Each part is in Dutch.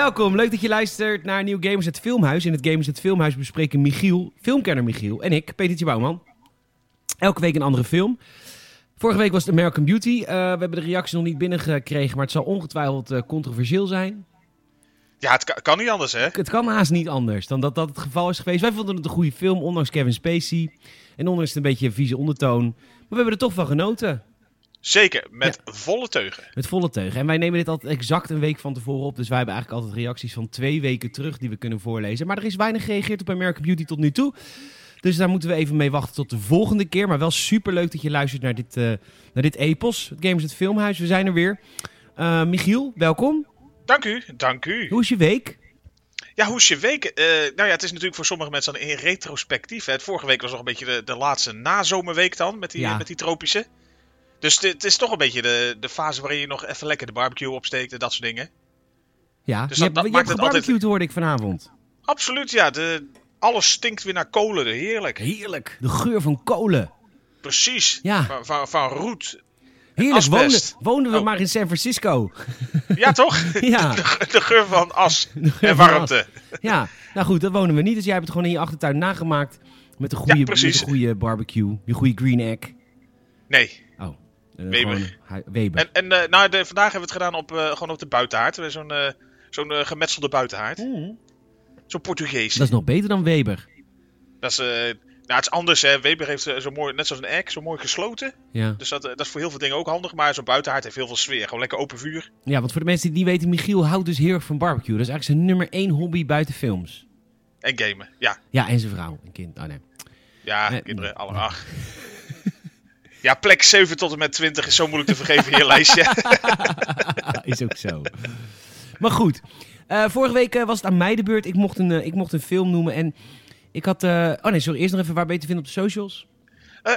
Welkom, leuk dat je luistert naar Nieuw Gamers het Filmhuis. In het Gamers het Filmhuis bespreken Michiel, filmkenner Michiel en ik, Petertje Bouwman. Elke week een andere film. Vorige week was het American Beauty. Uh, we hebben de reactie nog niet binnengekregen, maar het zal ongetwijfeld uh, controversieel zijn. Ja, het kan, kan, niet anders, hè? Het kan haast niet anders dan dat dat het geval is geweest. Wij vonden het een goede film, ondanks Kevin Spacey. En ondanks het een beetje een vieze ondertoon. Maar we hebben er toch van genoten. Zeker, met volle teugen. Met volle teugen. En wij nemen dit altijd exact een week van tevoren op. Dus wij hebben eigenlijk altijd reacties van twee weken terug die we kunnen voorlezen. Maar er is weinig gereageerd op American Beauty tot nu toe. Dus daar moeten we even mee wachten tot de volgende keer. Maar wel super leuk dat je luistert naar dit, uh, naar dit epos. Het Gamers het Filmhuis. We zijn er weer. Uh, Michiel, welkom. Dank u, dank u. Hoe is je week? Ja, hoe is je week? Uh, nou ja, het is natuurlijk voor sommige mensen dan in retrospectief. Hè. Vorige week was nog een beetje de, de laatste nazomerweek dan, met die, ja. met die tropische. Dus het is toch een beetje de, de fase waarin je nog even lekker de barbecue opsteekt en dat soort dingen. Ja, dus dat, je, dat maakt het altijd... hoorde ik vanavond. Absoluut, ja. De, alles stinkt weer naar kolen. Heerlijk. Heerlijk. De geur van kolen. Precies. Ja. Van, van, van roet. Heerlijk. Woonden, woonden we oh. maar in San Francisco. Ja, toch? ja. De, geur van as en warmte. Ja. Nou goed, dat wonen we niet. Dus jij hebt het gewoon in je achtertuin nagemaakt. Met een goede, ja, met een goede barbecue. Je goede green egg. Nee. Oh. Weber. Gewoon, Weber. En, en uh, nou, de, vandaag hebben we het gedaan op, uh, gewoon op de buitenhaard. Zo'n uh, zo'n gemetselde buitenhaard. Mm. Zo'n Portugees. Dat is nog beter dan Weber. Dat is, nou, het is anders. Hè. Weber heeft zo mooi, net zoals een egg, zo mooi gesloten. Ja. Dus dat, dat is voor heel veel dingen ook handig. Maar zo'n buitenhaard heeft heel veel sfeer. Gewoon lekker open vuur. Ja, want voor de mensen die niet weten, Michiel houdt dus heel erg van barbecue. Dat is eigenlijk zijn nummer één hobby buiten films. En gamen, ja. Ja, en zijn vrouw en kind. Oh nee. Ja, kinderen, alle acht. Ja, plek 7 tot en met 20 is zo moeilijk te vergeven in je lijstje. is ook zo. Maar goed, uh, vorige week uh, was het aan mij de beurt. Ik mocht een, uh, ik mocht een film noemen en ik had... oh nee, sorry, eerst nog even waar ben je te vinden op de socials?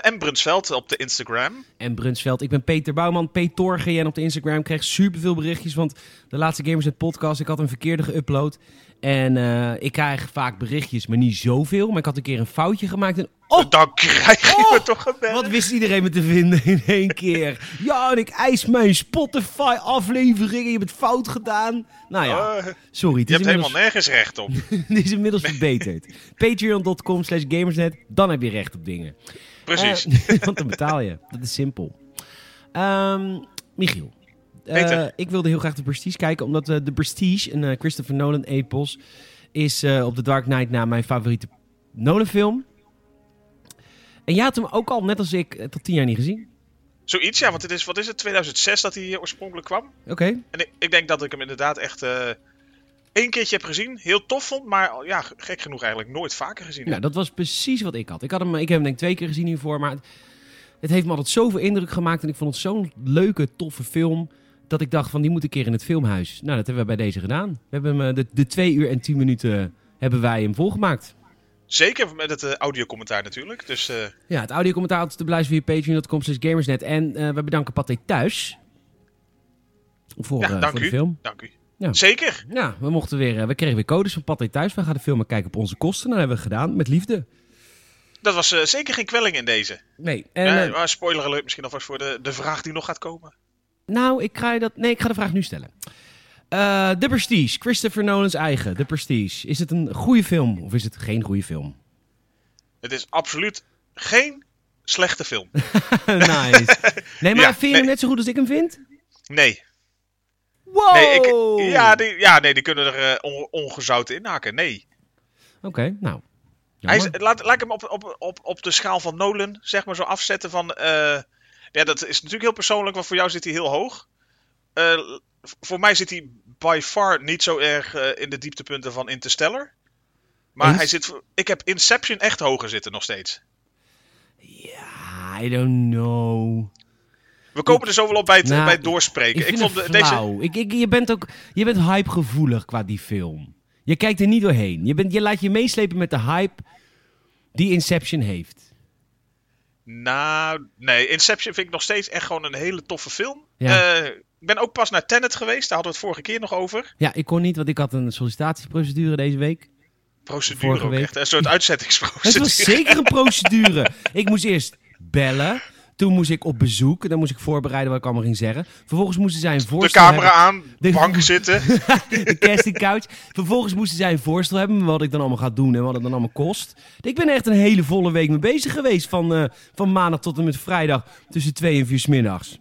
en Brunsveld op de Instagram. En Brunsveld. Ik ben Peter Bouwman, Peter GN op de Instagram. Ik kreeg superveel berichtjes, want de laatste Gamers het podcast, ik had een verkeerde geüpload. En uh, ik krijg vaak berichtjes, maar niet zoveel. Maar ik had een keer een foutje gemaakt. En oh, dan krijg je oh, me toch een Wat wist iedereen me te vinden in één keer? ja, en ik eis mijn Spotify-afleveringen. Je hebt het fout gedaan. Nou ja, uh, sorry. Het je hebt helemaal nergens recht op. dit is inmiddels verbeterd. Patreon.com slash gamersnet. Dan heb je recht op dingen. Precies. Uh, want dan betaal je. Dat is simpel. Um, Michiel. Uh, ik wilde heel graag de Prestige kijken, omdat uh, de Prestige, een uh, Christopher Nolan epos, is op The Dark Knight na mijn favoriete Nolan film. En jij had hem ook al, net als ik, tot tien jaar niet gezien. Zoiets, ja, want het is, wat is het, 2006 dat hij oorspronkelijk kwam. Oké. En ik, ik, denk dat ik hem inderdaad echt één keertje heb gezien. Heel tof vond, maar ja, gek genoeg eigenlijk nooit vaker gezien. Ja, dat was precies wat ik had. Ik, had hem, ik heb hem denk ik twee keer gezien hiervoor, maar het, het heeft me altijd zoveel indruk gemaakt. En ik vond het zo'n leuke, toffe film dat ik dacht van die moet een keer in het filmhuis. Nou, dat hebben we bij deze gedaan. We hebben hem, de, de twee uur en tien minuten hebben wij hem volgemaakt. Zeker met het uh, audiocommentaar natuurlijk. Dus, uh... Ja, het audiocommentaar te beluisteren via patreon.com gamersnet. En uh, we bedanken Pathé Thuis voor, ja, dank voor de film. Dank u. Ja. Zeker. Ja, we, mochten weer, we kregen weer codes van Pathé Thuis. We gaan de film kijken op onze kosten. Dat hebben we gedaan, met liefde. Dat was zeker geen kwelling in deze. Nee. En, maar spoiler alert misschien alvast voor de, de vraag die nog gaat komen. Nou, ik ga, dat, nee, ik ga de vraag nu stellen. Uh, The Prestige, Christopher Nolan's eigen, The Prestige. Is het een goede film of is het geen goede film? Het is absoluut geen slechte film. nice. Nee, maar vind je nee. hem net zo goed als ik hem vind? Nee. Wow! Nee, ik, ja, die, ja, nee, die kunnen er uh, on, ongezout in haken. Nee. Oké, okay, nou. Hij is, laat, laat ik hem op, op, op, op de schaal van Nolan, zeg maar, zo afzetten van... Uh, ja, dat is natuurlijk heel persoonlijk, want voor jou zit hij heel hoog. Uh, voor mij zit hij by far niet zo erg uh, in de dieptepunten van Interstellar. Maar hij zit. Ik heb Inception echt hoger zitten nog steeds. Ja, I don't know. We kopen er zoveel op bij het, nou, bij het doorspreken. Ik, ik vond de, deze. Ik, ik, je bent ook. Je bent hypegevoelig qua die film. Je kijkt er niet doorheen. Je, bent, je laat je meeslepen met de hype die Inception heeft. Nou, nee. Inception vind ik nog steeds echt gewoon een hele toffe film. Ja. Uh, ik ben ook pas naar Tenet geweest. Daar hadden we het vorige keer nog over. Ja, ik kon niet, want ik had een sollicitatieprocedure deze week. Procedure ook week. echt. Een soort uitzettingsprocedure. Het was zeker een procedure. ik moest eerst bellen. Toen moest ik op bezoek. Dan moest ik voorbereiden wat ik allemaal ging zeggen. Vervolgens moesten zij een De voorstel camera hebben. aan, De- bank zitten. de casting couch. Vervolgens moesten zij een voorstel hebben wat ik dan allemaal ga doen en wat het dan allemaal kost. Ik ben echt een hele volle week mee bezig geweest. Van, eh, van maandag tot en met vrijdag tussen twee en vier 's middags.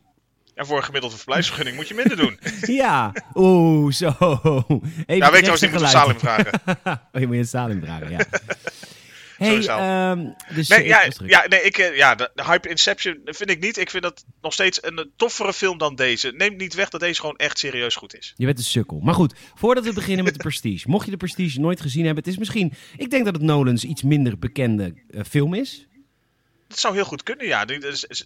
En voor een gemiddelde verblijfsvergunning moet je minder doen. Ja, oeh, zo. Even Ja, weet je wat je moet de Salim vragen. oh, je moet je Salim vragen, ja. Hey, ehm dus Nee, ja, ja, nee ik, eh, ja de, de Hype Inception vind ik niet. Ik vind dat nog steeds een toffere film dan deze. Neem niet weg dat deze gewoon echt serieus goed is. Je bent een sukkel. Maar goed, voordat we beginnen met de Prestige. Mocht je de Prestige nooit gezien hebben, het is misschien... Ik denk dat het Nolans iets minder bekende eh, film is. Het zou heel goed kunnen, ja.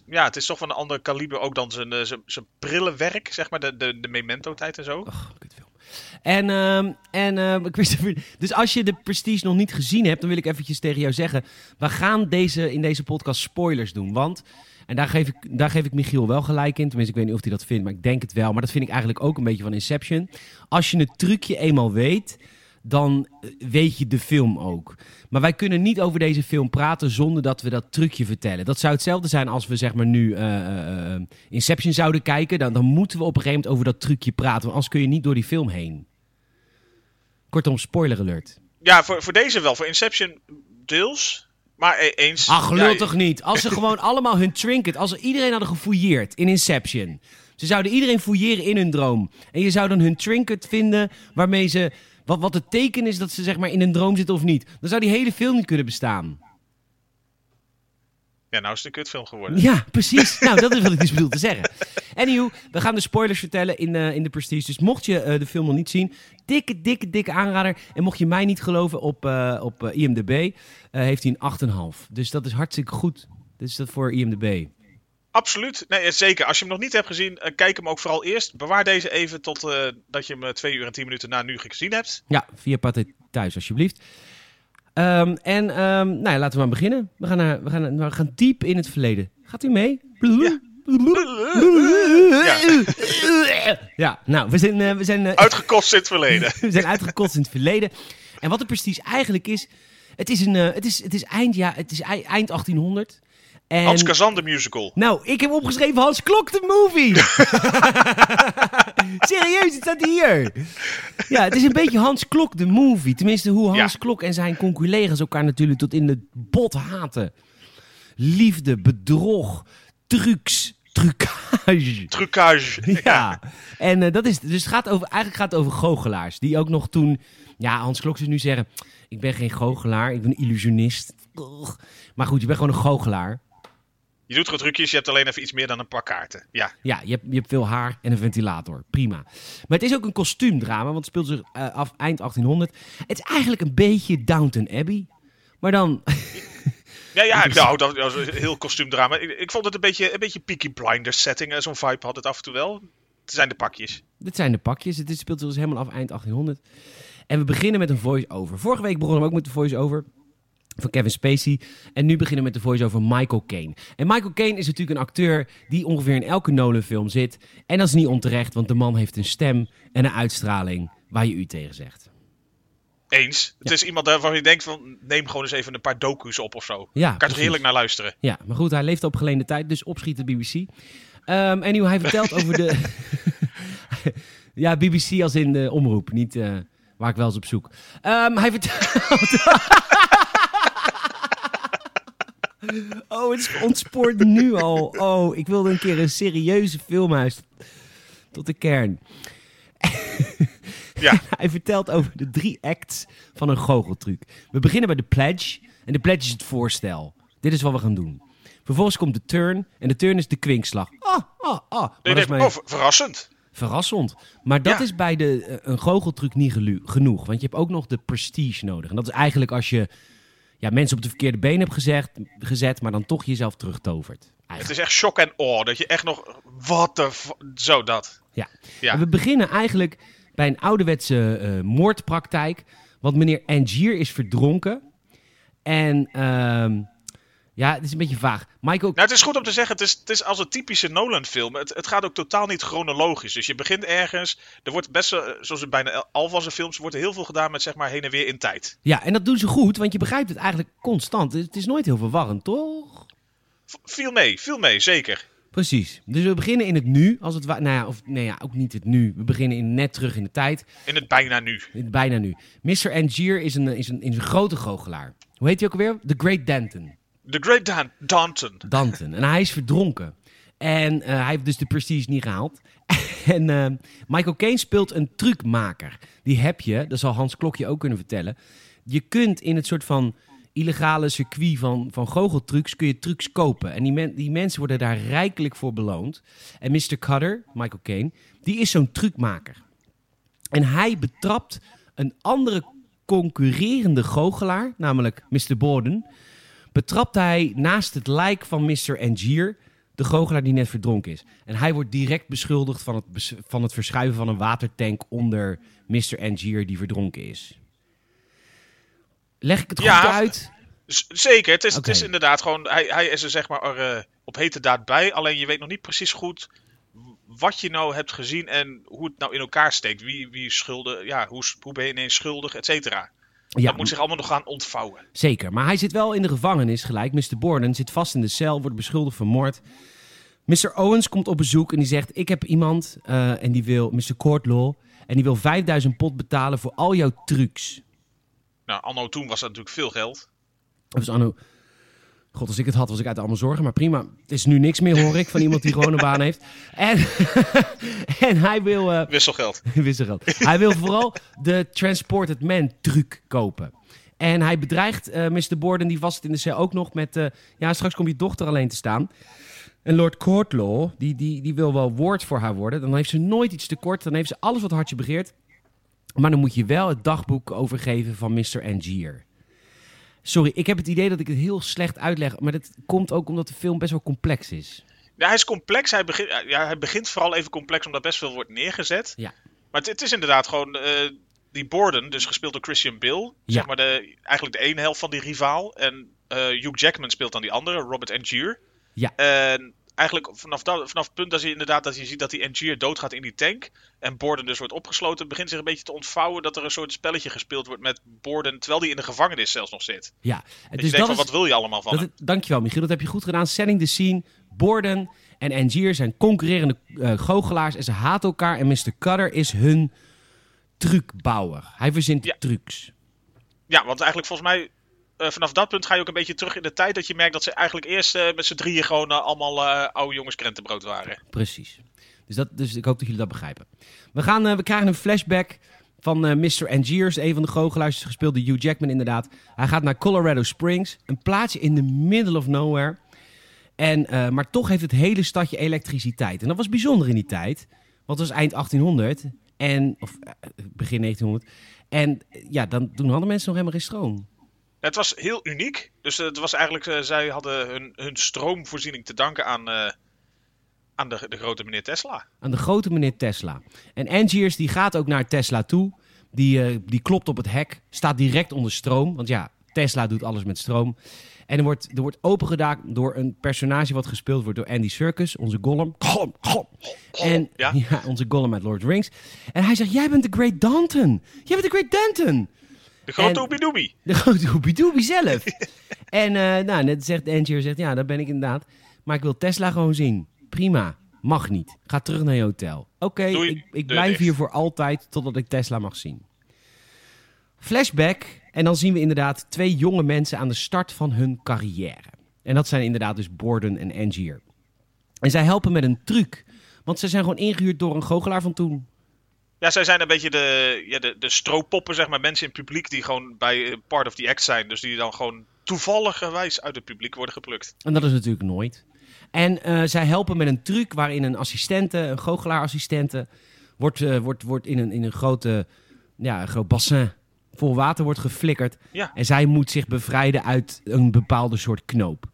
Ja. Het is toch van een ander kaliber ook dan zijn, eh, zijn, zijn brillenwerk, zeg maar, de, de, de Memento-tijd en zo. Ach, kutfilm. En, ehm en ehm, Christopher, dus als je de Prestige nog niet gezien hebt, dan wil ik eventjes tegen jou zeggen: we gaan deze, in deze podcast spoilers doen. Want, en daar geef, ik, daar geef ik Michiel wel gelijk in. Tenminste, ik weet niet of hij dat vindt, maar ik denk het wel. Maar dat vind ik eigenlijk ook een beetje van Inception. Als je het trucje eenmaal weet, dan eh, weet je de film ook. Maar wij kunnen niet over deze film praten zonder dat we dat trucje vertellen. Dat zou hetzelfde zijn als we zeg maar nu eh, eh, Inception zouden kijken. Dan, dan moeten we op een gegeven moment over dat trucje praten. Want anders kun je niet door die film heen. Kortom, spoiler alert. Ja, voor, voor deze wel. Voor Inception deels. Maar e- eens. Ach, gelul ja, toch niet? Als ze gewoon allemaal hun trinket, als ze iedereen hadden gefouilleerd in Inception. Ze zouden iedereen fouilleren in hun droom. En je zou dan hun trinket vinden waarmee ze... Wat, wat het teken is dat ze zeg maar in een droom zitten of niet. Dan zou die hele film niet kunnen bestaan. Ja, nou is het een kutfilm geworden. Ja, precies. nou, dat is wat ik dus bedoel te zeggen. Anywho, we gaan de spoilers vertellen in, eh, in de Prestige. Dus mocht je eh, de film nog niet zien, dikke, dikke, dikke aanrader. En mocht je mij niet geloven op, eh, op IMDb, heeft hij een 8,5. Dus dat is hartstikke goed. Dus dat voor IMDb. Absoluut. Nee, eh, zeker. Als je hem nog niet hebt gezien, eh, kijk hem ook vooral eerst. Bewaar deze even tot eh, dat je hem twee uur en tien minuten na nu gezien hebt. Ja, via Pathé thuis alsjeblieft. Ehm, en ehm, nou ja, laten we maar beginnen. We gaan, naar, we, gaan, we gaan diep in het verleden. Gaat u mee? Ja, nou, we zijn, eh, we zijn, Uitgekost in het verleden. we zijn uitgekotst in het verleden. En wat de Prestige eigenlijk is, het is, een, het is, het is, eind, ja, het is ei- eind 1800. En, Hans Kazan de musical. nou, ik heb opgeschreven Hans Klok de movie. Serieus, het staat hier. Ja, het is een beetje Hans Klok de movie. Tenminste, hoe Hans Ja. Klok en zijn conculega's elkaar natuurlijk tot in de bot haten. Liefde, bedrog, trucs, trucage. Trucage. Ja, en eh, dat is dus het gaat over, eigenlijk gaat het over goochelaars. Die ook nog toen, ja, Hans Klok zou nu zeggen: Ik ben geen goochelaar, ik ben een illusionist. Maar goed, je bent gewoon een goochelaar. Je doet gewoon trucjes, je hebt alleen even iets meer dan een paar kaarten. Ja. Ja, je hebt, je hebt veel haar en een ventilator. Prima. Maar het is ook een kostuumdrama, want het speelt zich eh, af eind 1800. Het is eigenlijk een beetje Downton Abbey. Maar dan, Ja, ja, nou, dat was een heel kostuumdrama. Ik, ik vond het een beetje, een beetje Peaky Blinders setting. Zo'n vibe had het af en toe wel. Het zijn de pakjes. dit zijn de pakjes. Het speelt zich dus helemaal af eind 1800. En we beginnen met een voice-over. Vorige week begonnen we ook met de voice-over van Kevin Spacey. En nu beginnen we met de voice-over Michael Caine. En Michael Caine is natuurlijk een acteur die ongeveer in elke Nolan-film zit. En dat is niet onterecht, want de man heeft een stem en een uitstraling waar je u tegen zegt. Eens. Het is iemand waarvan je denkt van, neem gewoon eens even een paar docu's op of zo. Ja, kan je er heerlijk naar luisteren. Ja, maar goed, hij leeft op geleende tijd, dus opschiet de BBC. Ehm en nu hij vertelt over de... ja, BBC als in de omroep, niet eh, waar ik wel eens op zoek. Ehm, hij vertelt... oh, het ontspoort nu al. Oh, ik wilde een keer een serieuze filmhuis tot de kern. Ja. Hij vertelt over de drie acts van een goocheltruc. We beginnen bij de pledge. En de pledge is het voorstel. Dit is wat we gaan doen. Vervolgens komt de turn. En de turn is de kwinkslag. Ah, ah, ah. Maar Nee, dat nee, is mijn- oh, ver- verrassend. verrassend. Maar dat Ja. is bij de, eh, een goocheltruc niet genoeg. Want je hebt ook nog de prestige nodig. En dat is eigenlijk als je ja, mensen op de verkeerde been hebt gezegd, gezet... maar dan toch jezelf terugtovert. Het is echt shock en awe. Dat je echt nog... Wat de... Zo, dat. Ja. Ja. En we beginnen eigenlijk bij een ouderwetse eh, moordpraktijk. Want meneer Angier is verdronken. En ehm, ja, het is een beetje vaag. Michael... Nou, het is goed om te zeggen, het is, het is als een typische Nolan-film. Het, het gaat ook totaal niet chronologisch. Dus je begint ergens. Er wordt best wel, zoals in bijna al van zijn films, wordt er heel veel gedaan met zeg maar heen en weer in tijd. Ja, en dat doen ze goed, want je begrijpt het eigenlijk constant. Het is nooit heel verwarrend, toch? V- Viel mee, viel mee, zeker. Precies. Dus we beginnen in het nu, als het wa- Nou ja, of nee, ja, ook niet het nu. We beginnen in net terug in de tijd. In het bijna nu. Bijna nu. Mr. Angier is een, is, een, is een grote goochelaar. Hoe heet hij ook alweer? The Great Danton. The Great Dan Danton. Danton. En hij is verdronken. En eh, hij heeft dus de prestige niet gehaald. en eh, Michael Caine speelt een trucmaker. Die heb je, dat zal Hans Klokje ook kunnen vertellen. Je kunt in het soort van illegale circuit van, van goocheltrucs kun je trucs kopen. En die, men- die mensen worden daar rijkelijk voor beloond. En Mr. Cutter, Michael Caine, die is zo'n trucmaker. En hij betrapt een andere concurrerende goochelaar, namelijk Mr. Borden, betrapt hij naast het lijk van Mr. Angier de goochelaar die net verdronken is. En hij wordt direct beschuldigd van het, van het verschuiven van een watertank onder Mr. Angier die verdronken is. Leg ik het Ja, goed uit? Zeker, het is, het is inderdaad gewoon. Hij, hij is er zeg maar er, eh, op hete daad bij. Alleen je weet nog niet precies goed wat je nou hebt gezien en hoe het nou in elkaar steekt. Wie, wie is schuldig, ja, hoe, hoe ben je ineens schuldig, et cetera. Ja, dat moet zich allemaal nog gaan ontvouwen. Zeker, maar hij zit wel in de gevangenis gelijk. Mr. Borden zit vast in de cel, wordt beschuldigd van moord. Mr. Owens komt op bezoek en die zegt: Ik heb iemand eh, en die wil, Mr. Courtlaw, en die wil 5000 pot betalen voor al jouw trucs. Nou, anno toen was dat natuurlijk veel geld. Dat was anno. God, als ik het had, was ik uit allemaal zorgen. Maar prima. Het is nu niks meer, hoor ik, van iemand die gewoon een baan heeft. En, en hij wil. eh, Wisselgeld. wisselgeld. Hij wil vooral de Transported Man truc kopen. En hij bedreigt eh Mr. Borden, die vast in de cel ook nog met... eh, ja, straks komt je dochter alleen te staan. En Lord Courtlaw, die, die, die wil wel woord voor haar worden. Dan heeft ze nooit iets tekort. Dan heeft ze alles wat hartje begeert. Maar dan moet je wel het dagboek overgeven van Mr. Angier. Sorry, ik heb het idee dat ik het heel slecht uitleg. Maar dat komt ook omdat de film best wel complex is. Ja, hij is complex. Hij begint, ja, hij begint vooral even complex omdat best veel wordt neergezet. Ja. Maar het, het is inderdaad gewoon eh, die Borden, dus gespeeld door Christian Bale. Ja. Zeg maar de, eigenlijk de ene helft van die rivaal. En eh, Hugh Jackman speelt dan die andere, Robert Angier. Ja. En eigenlijk vanaf, dat, vanaf het punt dat je inderdaad dat je ziet dat die Angier doodgaat in die tank. En Borden dus wordt opgesloten, begint zich een beetje te ontvouwen dat er een soort spelletje gespeeld wordt met Borden. Terwijl die in de gevangenis zelfs nog zit. Ja, Dus dus je denkt dat van, is, wat wil je allemaal van Dat hem? het- dankjewel, Michiel. Dat heb je goed gedaan. Setting the scene. Borden en Angier zijn concurrerende eh, goochelaars en ze haten elkaar. En Mr. Cutter is hun trucbouwer. Hij verzint Ja. trucs. Ja, want eigenlijk volgens mij, eh, vanaf dat punt ga je ook een beetje terug in de tijd. Dat je merkt dat ze eigenlijk eerst eh, met z'n drieën gewoon eh, allemaal oude jongens krentenbrood waren. Precies. Dus, dat, dus ik hoop dat jullie dat begrijpen. We, gaan, we krijgen een flashback van Mr. Angiers, een van de goochelaars, gespeeld door Hugh Jackman inderdaad. Hij gaat naar Colorado Springs, een plaatsje in the middle of nowhere. En, maar toch heeft het hele stadje elektriciteit. En dat was bijzonder in die tijd, want het was eind 1800 en, of begin 1900. En ja, dan, toen hadden mensen nog helemaal geen stroom. Het was heel uniek. Dus eh, het was eigenlijk, eh, zij hadden hun, hun stroomvoorziening te danken aan, eh, aan de, de grote meneer Tesla. Aan de grote meneer Tesla. En Angiers die gaat ook naar Tesla toe. Die, die klopt op het hek. Staat direct onder stroom. Want ja, Tesla doet alles met stroom. En er wordt, er wordt opengedaan door een personage wat gespeeld wordt door Andy Serkis. Onze Gollum. Gollum, Gollum. En, Ja? ja? onze Gollum uit Lord of the Rings. En hij zegt, jij bent de Great Danton. Jij bent de Great Danton. De grote Oebidoobie. De grote Hoebidoobie zelf. en eh, nou, net zegt Angier, zegt, ja, dat ben ik inderdaad. Maar ik wil Tesla gewoon zien. Prima. Mag niet. Ga terug naar je hotel. Oké, ik, ik blijf hier voor altijd totdat ik Tesla mag zien. Flashback. En dan zien we inderdaad twee jonge mensen aan de start van hun carrière. En dat zijn inderdaad dus Borden en Angier. En zij helpen met een truc. Want ze zijn gewoon ingehuurd door een goochelaar van toen. Ja, zij zijn een beetje de, ja, de, de strooppoppen, zeg maar. Mensen in het publiek die gewoon bij eh, part of the act zijn. Dus die dan gewoon toevalligerwijs uit het publiek worden geplukt. En dat is natuurlijk nooit. En eh, zij helpen met een truc waarin een assistente, een goochelaarassistente, wordt, eh, wordt, wordt in, een, in een, grote, ja, een groot bassin vol water wordt geflikkerd. Ja. En zij moet zich bevrijden uit een bepaalde soort knoop.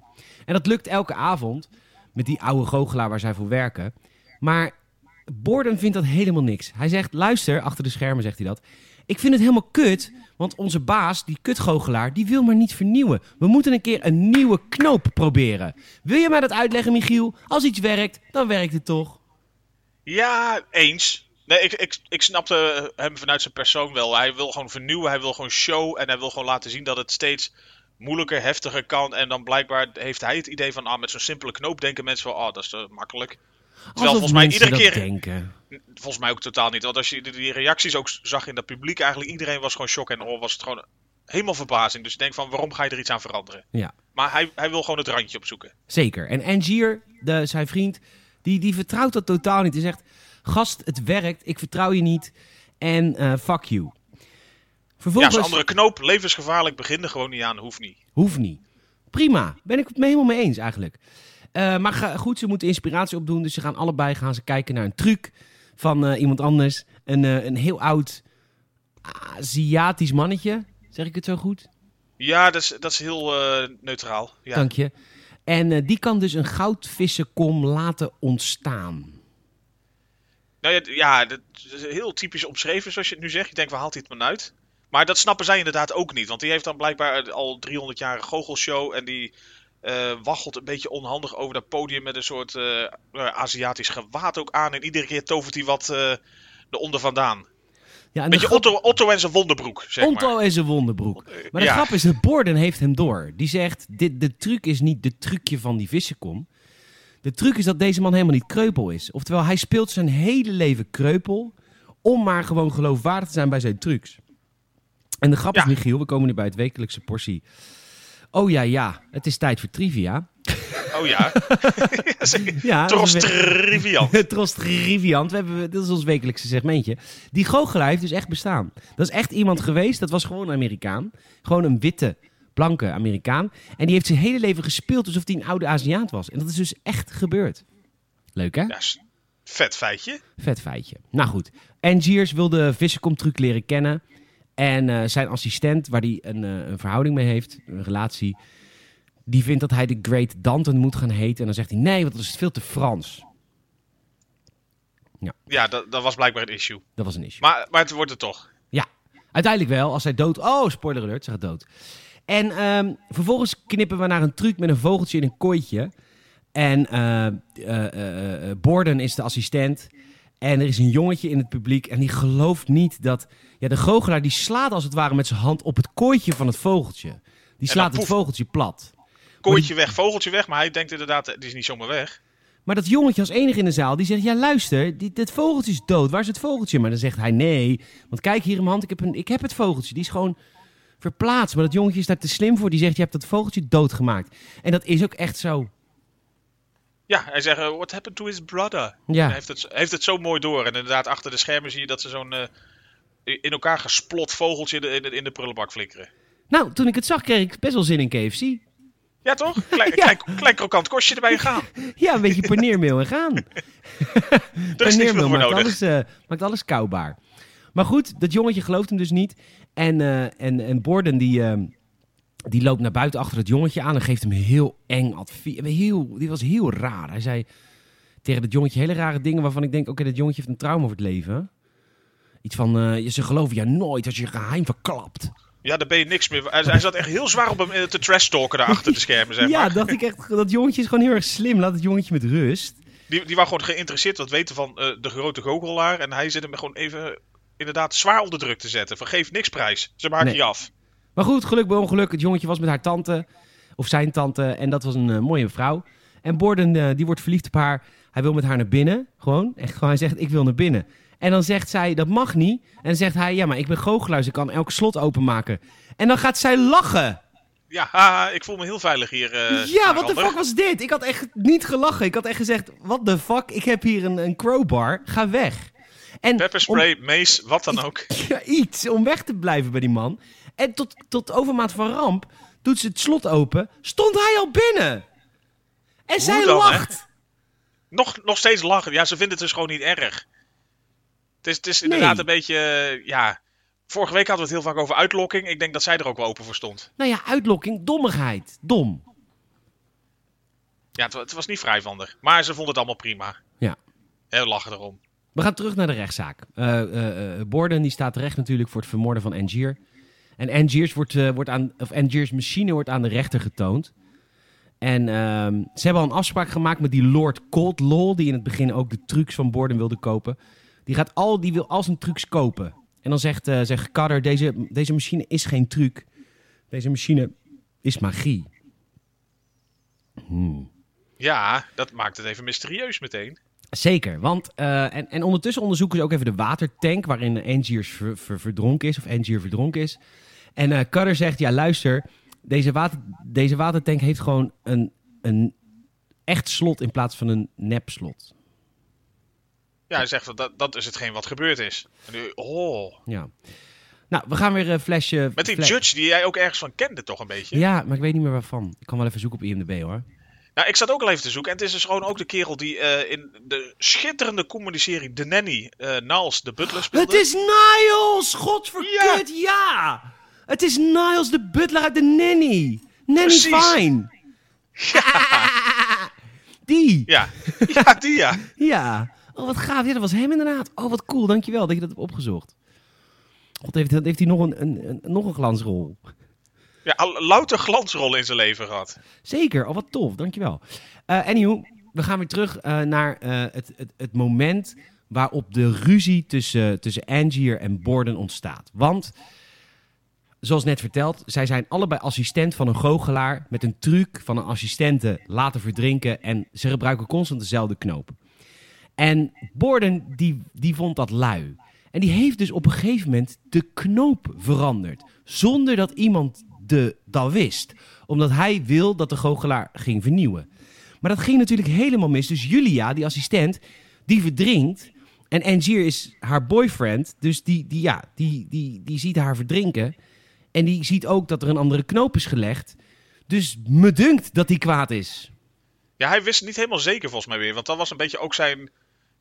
En dat lukt elke avond met die oude goochelaar waar zij voor werken. Maar Borden vindt dat helemaal niks. Hij zegt, luister, achter de schermen zegt hij dat. Ik vind het helemaal kut, want onze baas, die kutgoochelaar, die wil maar niet vernieuwen. We moeten een keer een nieuwe knoop proberen. Wil je mij dat uitleggen, Michiel? Als iets werkt, dan werkt het toch? Ja, eens. Nee, ik, ik, ik snapte hem vanuit zijn persoon wel. Hij wil gewoon vernieuwen, hij wil gewoon show en hij wil gewoon laten zien dat het steeds moeilijker, heftiger kan. En dan blijkbaar heeft hij het idee van, ah, met zo'n simpele knoop denken mensen van, ah, dat is uh, makkelijk. Terwijl volgens mij iedere keer. Denken. Volgens mij ook totaal niet. Want als je die reacties ook zag in dat publiek, eigenlijk iedereen was gewoon shock en oh, was het gewoon helemaal verbazing. Dus je denkt van, waarom ga je er iets aan veranderen? Ja. Maar hij, hij wil gewoon het randje opzoeken. Zeker. En Angier, de, zijn vriend, die, die vertrouwt dat totaal niet. Hij zegt, gast, het werkt, ik vertrouw je niet en uh, fuck you. Vervolgens... Ja, zijn andere knoop, levensgevaarlijk, begin er gewoon niet aan, hoeft niet. Hoeft niet. Prima, ben ik het me helemaal mee eens eigenlijk. Uh, maar goed, ze moeten inspiratie opdoen, dus ze gaan allebei gaan ze kijken naar een truc van uh, iemand anders. Een, een heel oud Aziatisch mannetje, zeg ik het zo goed? Ja, dat is, dat is heel neutraal. Ja. Dank je. En die kan dus een goudvissenkom laten ontstaan. Nou ja, ja, dat is heel typisch omschreven zoals je het nu zegt. Je denkt, waar haalt hij het maar uit? Maar dat snappen zij inderdaad ook niet. Want die heeft dan blijkbaar al 300 jaar een goochelshow. En die uh, waggelt een beetje onhandig over dat podium met een soort uh, Aziatisch gewaad ook aan. En iedere keer tovert hij wat uh, eronder vandaan. Ja, en Beetje grap... Otto, Otto en zijn wonderbroek, zeg Otto en zijn wonderbroek. Maar de grap is, de Borden heeft hem door. Die zegt, dit, de truc is niet de trucje van die vissenkom. De truc is dat deze man helemaal niet kreupel is. Oftewel, hij speelt zijn hele leven kreupel om maar gewoon geloofwaardig te zijn bij zijn trucs. En de grap is, Michiel, we komen nu bij het wekelijkse portie. Oh ja, ja, het is tijd voor trivia. Oh ja. ja Tros triviant. Tros triviant. We hebben, dit is ons wekelijkse segmentje. Die goochelaar heeft dus echt bestaan. Dat is echt iemand geweest, dat was gewoon een Amerikaan. Gewoon een witte blanke Amerikaan. En die heeft zijn hele leven gespeeld alsof hij een oude Aziat was. En dat is dus echt gebeurd. Leuk hè? Ja, vet feitje. Vet feitje. Nou goed. Angiers wil de vissenkom-truc leren kennen. En uh, zijn assistent, waar hij een, uh, een, verhouding mee heeft, een relatie, die vindt dat hij de Great Danton moet gaan heten. En dan zegt hij nee, want dat is veel te Frans. Ja, ja dat, dat was blijkbaar een issue. Dat was een issue. Maar, maar het wordt het toch? Ja, uiteindelijk wel. Als hij dood... Oh, spoiler alert, ze gaat dood. En um, vervolgens knippen we naar een truc met een vogeltje in een kooitje. En uh, Borden is de assistent. En er is een jongetje in het publiek en die gelooft niet dat... Ja, de goochelaar die slaat als het ware met zijn hand op het kooitje van het vogeltje. Die slaat het vogeltje plat. Kooitje weg, vogeltje weg, maar hij denkt inderdaad, die is niet zomaar weg. Maar dat jongetje als enige in de zaal, die zegt... Ja, luister, die, dit vogeltje is dood. Waar is het vogeltje? Maar dan zegt hij, nee. Want kijk hier in mijn hand, ik heb, een, ik heb het vogeltje. Die is gewoon verplaatst. Maar dat jongetje is daar te slim voor. Die zegt, je hebt dat vogeltje doodgemaakt. En dat is ook echt zo. Ja, hij zegt, uh, what happened to his brother? Ja. Hij heeft het, heeft het zo mooi door. En inderdaad, achter de schermen zie je dat ze zo'n uh, in elkaar gesplot vogeltje in de, in de, prullenbak flikkeren. Nou, toen ik het zag, kreeg ik best wel zin in KFC. Ja, toch? Klein, ja. klein, klein krokant kostje erbij gaan. ja, een beetje paneermeel en gaan. er is paneermeel maakt nodig. alles, uh, maakt alles koubaar. Maar goed, dat jongetje gelooft hem dus niet. En, uh, en, en Borden die, die loopt naar buiten achter het jongetje aan en geeft hem heel eng advies. Heel, die was heel raar. Hij zei tegen dat jongetje hele rare dingen waarvan ik denk, oké, okay, dat jongetje heeft een trauma voor het leven. Iets van, uh, ze geloven je nooit als je geheim verklapt. Ja, daar ben je niks meer. Hij, zat echt heel zwaar op hem te trash talken daar achter de schermen, zeg maar. Ja, dacht ik echt, dat jongetje is gewoon heel erg slim. Laat het jongetje met rust. Die, die was gewoon geïnteresseerd wat weten van uh, de grote goochelaar. En hij zit hem gewoon even inderdaad zwaar onder druk te zetten. Vergeef niks prijs. Ze maken je af. Maar goed, geluk bij ongeluk. Het jongetje was met haar tante. Of zijn tante. En dat was een uh, mooie vrouw. En Borden, uh, die wordt verliefd op haar. Hij wil met haar naar binnen. Gewoon. Echt gewoon. Hij zegt, ik wil naar binnen. En dan zegt zij, dat mag niet. En dan zegt hij, ja, maar ik ben goochelaar. Ik kan elk slot openmaken. En dan gaat zij lachen. Ja, haha, ik voel me heel veilig hier. Uh, ja, wat de fuck was dit? Ik had echt niet gelachen. Ik had echt gezegd, wat de fuck? Ik heb hier een, een crowbar. Ga weg. En Pepperspray, om... mace, wat dan ook. Ja, iets om weg te blijven bij die man. En tot, tot overmaat van ramp doet ze het slot open. Stond hij al binnen. En zij lacht. Nog, nog steeds lachen. Ja, ze vinden het dus gewoon niet erg. Het is, het is inderdaad een beetje, ja... Vorige week hadden we het heel vaak over uitlokking. Ik denk dat zij er ook wel open voor stond. Nou ja, uitlokking, dommigheid. Dom. Ja, het, het was niet vrij van haar. Maar ze vond het allemaal prima. Ja. Heel lachen erom. We gaan terug naar de rechtszaak. Uh, Borden die staat terecht natuurlijk voor het vermoorden van Angier. En Angiers wordt, wordt aan, of machine wordt aan de rechter getoond. En ehm, ze hebben al een afspraak gemaakt met die Lord Coldlaw, die in het begin ook de trucs van Borden wilde kopen. Die, gaat al, die wil al zijn trucs kopen. En dan zegt, zegt Kader, deze, deze machine is geen truc. Deze machine is magie. Hmm. Ja, dat maakt het even mysterieus meteen. Zeker, want eh, en, en ondertussen onderzoeken ze ook even de watertank waarin Angier ver, ver- verdronken is, of Angier verdronken is. En eh Cutter zegt, ja luister, deze, water, deze watertank heeft gewoon een, een echt slot in plaats van een nep slot. Ja, hij zegt dat, dat is hetgeen wat gebeurd is. En nu, oh. Ja. Nou, we gaan weer een flesje... Met die judge die jij ook ergens van kende, toch een beetje? Ja, maar ik weet niet meer waarvan. Ik kan wel even zoeken op IMDb hoor. Nou, ik zat ook al even te zoeken. En het is dus gewoon ook de kerel die eh, in de schitterende comedy-serie The Nanny, eh Niles de Butler speelde. Het is Niles! Godverkut, ja! Het is Niles de butler uit de Nanny. Nanny Precies. Fine. Die. Ja, ja, die ja. Ja. Oh, wat gaaf. Ja, dat was hem inderdaad. Oh, wat cool. Dankjewel dat je dat hebt opgezocht. God, heeft, heeft hij nog een, een, een- nog een glansrol? Ja, al, louter glansrollen in zijn leven gehad. Zeker. Oh, wat tof. Dankjewel. Uh, anywho, we gaan weer terug eh, naar eh, het, het, het moment waarop de ruzie tussen, tussen Angier en Borden ontstaat. Want, zoals net verteld, zij zijn allebei assistent van een goochelaar met een truc van een assistente laten verdrinken en ze gebruiken constant dezelfde knoop. En Borden, die, die vond dat lui. En die heeft dus op een gegeven moment de knoop veranderd. Zonder dat iemand de, dat wist. Omdat hij wil dat de goochelaar ging vernieuwen. Maar dat ging natuurlijk helemaal mis. Dus Julia, die assistent, die verdrinkt. En Angier is haar boyfriend. Dus die, die, ja, die, die, die ziet haar verdrinken. En die ziet ook dat er een andere knoop is gelegd. Dus me dunkt dat hij kwaad is. Ja, hij wist niet helemaal zeker volgens mij weer. Want dat was een beetje ook zijn,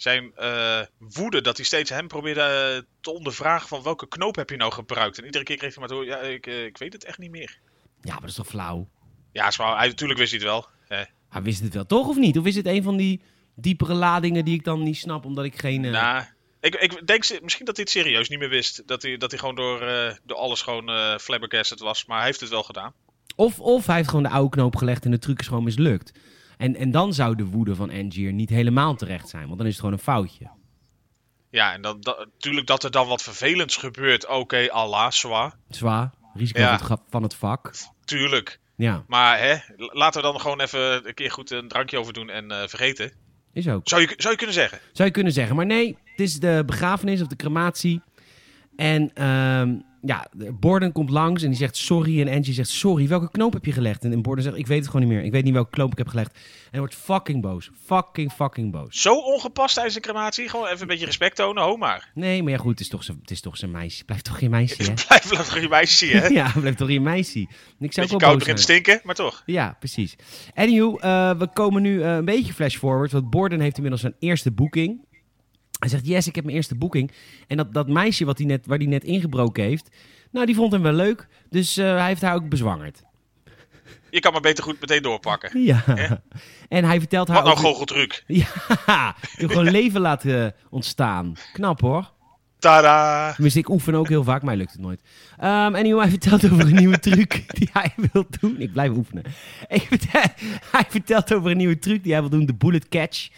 zijn eh, woede. Dat hij steeds hem probeerde eh, te ondervragen van welke knoop heb je nou gebruikt. En iedere keer kreeg hij maar door, ja, ik, eh, ik weet het echt niet meer. Ja, maar dat is toch flauw? Ja, is wel- hij, natuurlijk wist hij het wel. Eh, Hij wist het wel, toch of niet? Of is het een van die diepere ladingen die ik dan niet snap, omdat ik geen... eh, Nou, ik, ik denk misschien dat hij het serieus niet meer wist. Dat hij, dat hij gewoon door, door alles gewoon eh flabbergasted was. Maar hij heeft het wel gedaan. Of, of hij heeft gewoon de oude knoop gelegd en de truc is gewoon mislukt. En, en dan zou de woede van Angier niet helemaal terecht zijn, want dan is het gewoon een foutje. Ja, en dan, dat, natuurlijk dat er dan wat vervelends gebeurt. Oké, Allah, zwaar. Zwaar, risico Ja. van, het, van het vak. Tuurlijk. Ja, Maar hè, laten we dan gewoon even een keer goed een drankje over doen en eh, vergeten. is ook. Zou je, zou je kunnen zeggen. Zou je kunnen zeggen. Maar nee, het is de begrafenis of de crematie. En ehm, ja, de Borden komt langs en die zegt sorry. En Angie zegt sorry, welke knoop heb je gelegd? En, en Borden zegt ik weet het gewoon niet meer. Ik weet niet welke knoop ik heb gelegd. En hij wordt fucking boos. Fucking, fucking boos. Zo ongepast tijdens een crematie. Gewoon even een beetje respect tonen. Ho maar. Nee, maar ja goed, het is toch zijn, het is toch zijn meisje. Blijft toch geen meisje, hè? Blijf laten je meisje hè? ja, blijft toch geen meisje. Ik zou Beetje koud begint te stinken, maar toch. Ja, precies. Anywho, eh, we komen nu eh, een beetje flash forward. Want Borden heeft inmiddels zijn eerste boeking. Hij zegt, yes, ik heb mijn eerste boeking. En dat, dat meisje wat hij net, waar hij net ingebroken heeft... Nou, die vond hem wel leuk. Dus eh, hij heeft haar ook bezwangerd. Je kan maar beter goed meteen doorpakken. Ja. En hij vertelt haar Wat nou over- goocheltruc? Ja, je gewoon leven laten ontstaan. Knap hoor. Tada! Tenminste, ik oefen ook heel vaak, mij lukt het nooit. Ehm anyway, hij vertelt over een nieuwe truc die hij wil doen. Ik blijf oefenen. Vertel- hij vertelt over een nieuwe truc die hij wil doen, de bullet catch.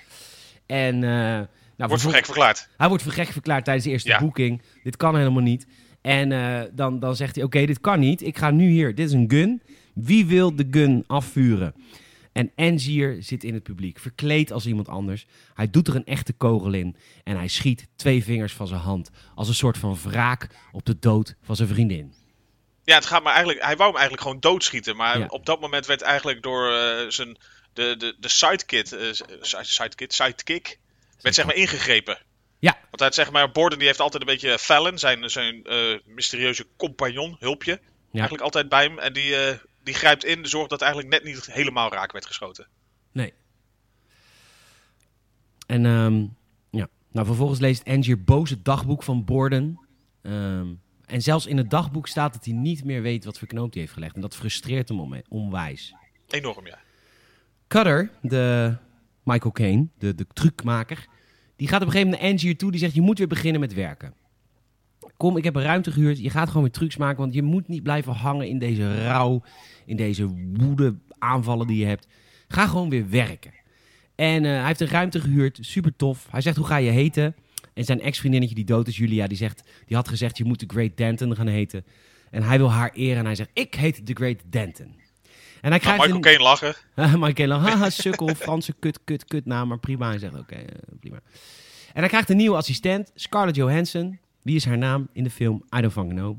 En, eh, nou, Wordt voor gek verklaard. Hij wordt voor gek verklaard tijdens de eerste Ja. boeking. Dit kan helemaal niet. En eh, dan, dan zegt hij, oké, dit kan niet. Ik ga nu hier, dit is een gun. Wie wil de gun afvuren? En Angier zit in het publiek, verkleed als iemand anders. Hij doet er een echte kogel in en hij schiet twee vingers van zijn hand. Als een soort van wraak op de dood van zijn vriendin. Ja, het gaat maar eigenlijk, hij wou hem eigenlijk gewoon doodschieten. Maar Ja. op dat moment werd eigenlijk door eh, zijn, de, de, de sidekick, eh, side- sidekick, sidekick, werd zeg maar ingegrepen. Ja. Want hij had, zeg maar, Borden die heeft altijd een beetje Fallon, zijn, zijn eh, mysterieuze compagnon, hulpje. Eigenlijk altijd bij hem. En die, eh, die grijpt in, zorgt dat eigenlijk net niet helemaal raak werd geschoten. Nee. En ehm, ja, nou vervolgens leest Angier boos het dagboek van Borden. Ehm, en zelfs in het dagboek staat dat hij niet meer weet wat voor knoop hij heeft gelegd. En dat frustreert hem om- onwijs. Enorm, ja. Cutter, de Michael Caine, de, de trucmaker, die gaat op een gegeven moment naar Angier toe. Die zegt, je moet weer beginnen met werken. Kom, ik heb een ruimte gehuurd. Je gaat gewoon weer trucs maken, want je moet niet blijven hangen in deze rouw, in deze woede aanvallen die je hebt. Ga gewoon weer werken. En eh, hij heeft een ruimte gehuurd, super tof. Hij zegt, hoe ga je heten? En zijn ex-vriendinnetje die dood is, Julia, die, zegt, die had gezegd, je moet de Great Denton gaan heten. En hij wil haar eren en hij zegt, ik heet de Great Denton. En hij krijgt Michael een... Lachen. Michael Lang, haha, sukkel, Franse kut, kut, kut naam, maar prima. Hij zegt, oké, eh, prima. En hij krijgt een nieuwe assistent, Scarlett Johansson. Wie is haar naam in de film I Don't Fucking Know?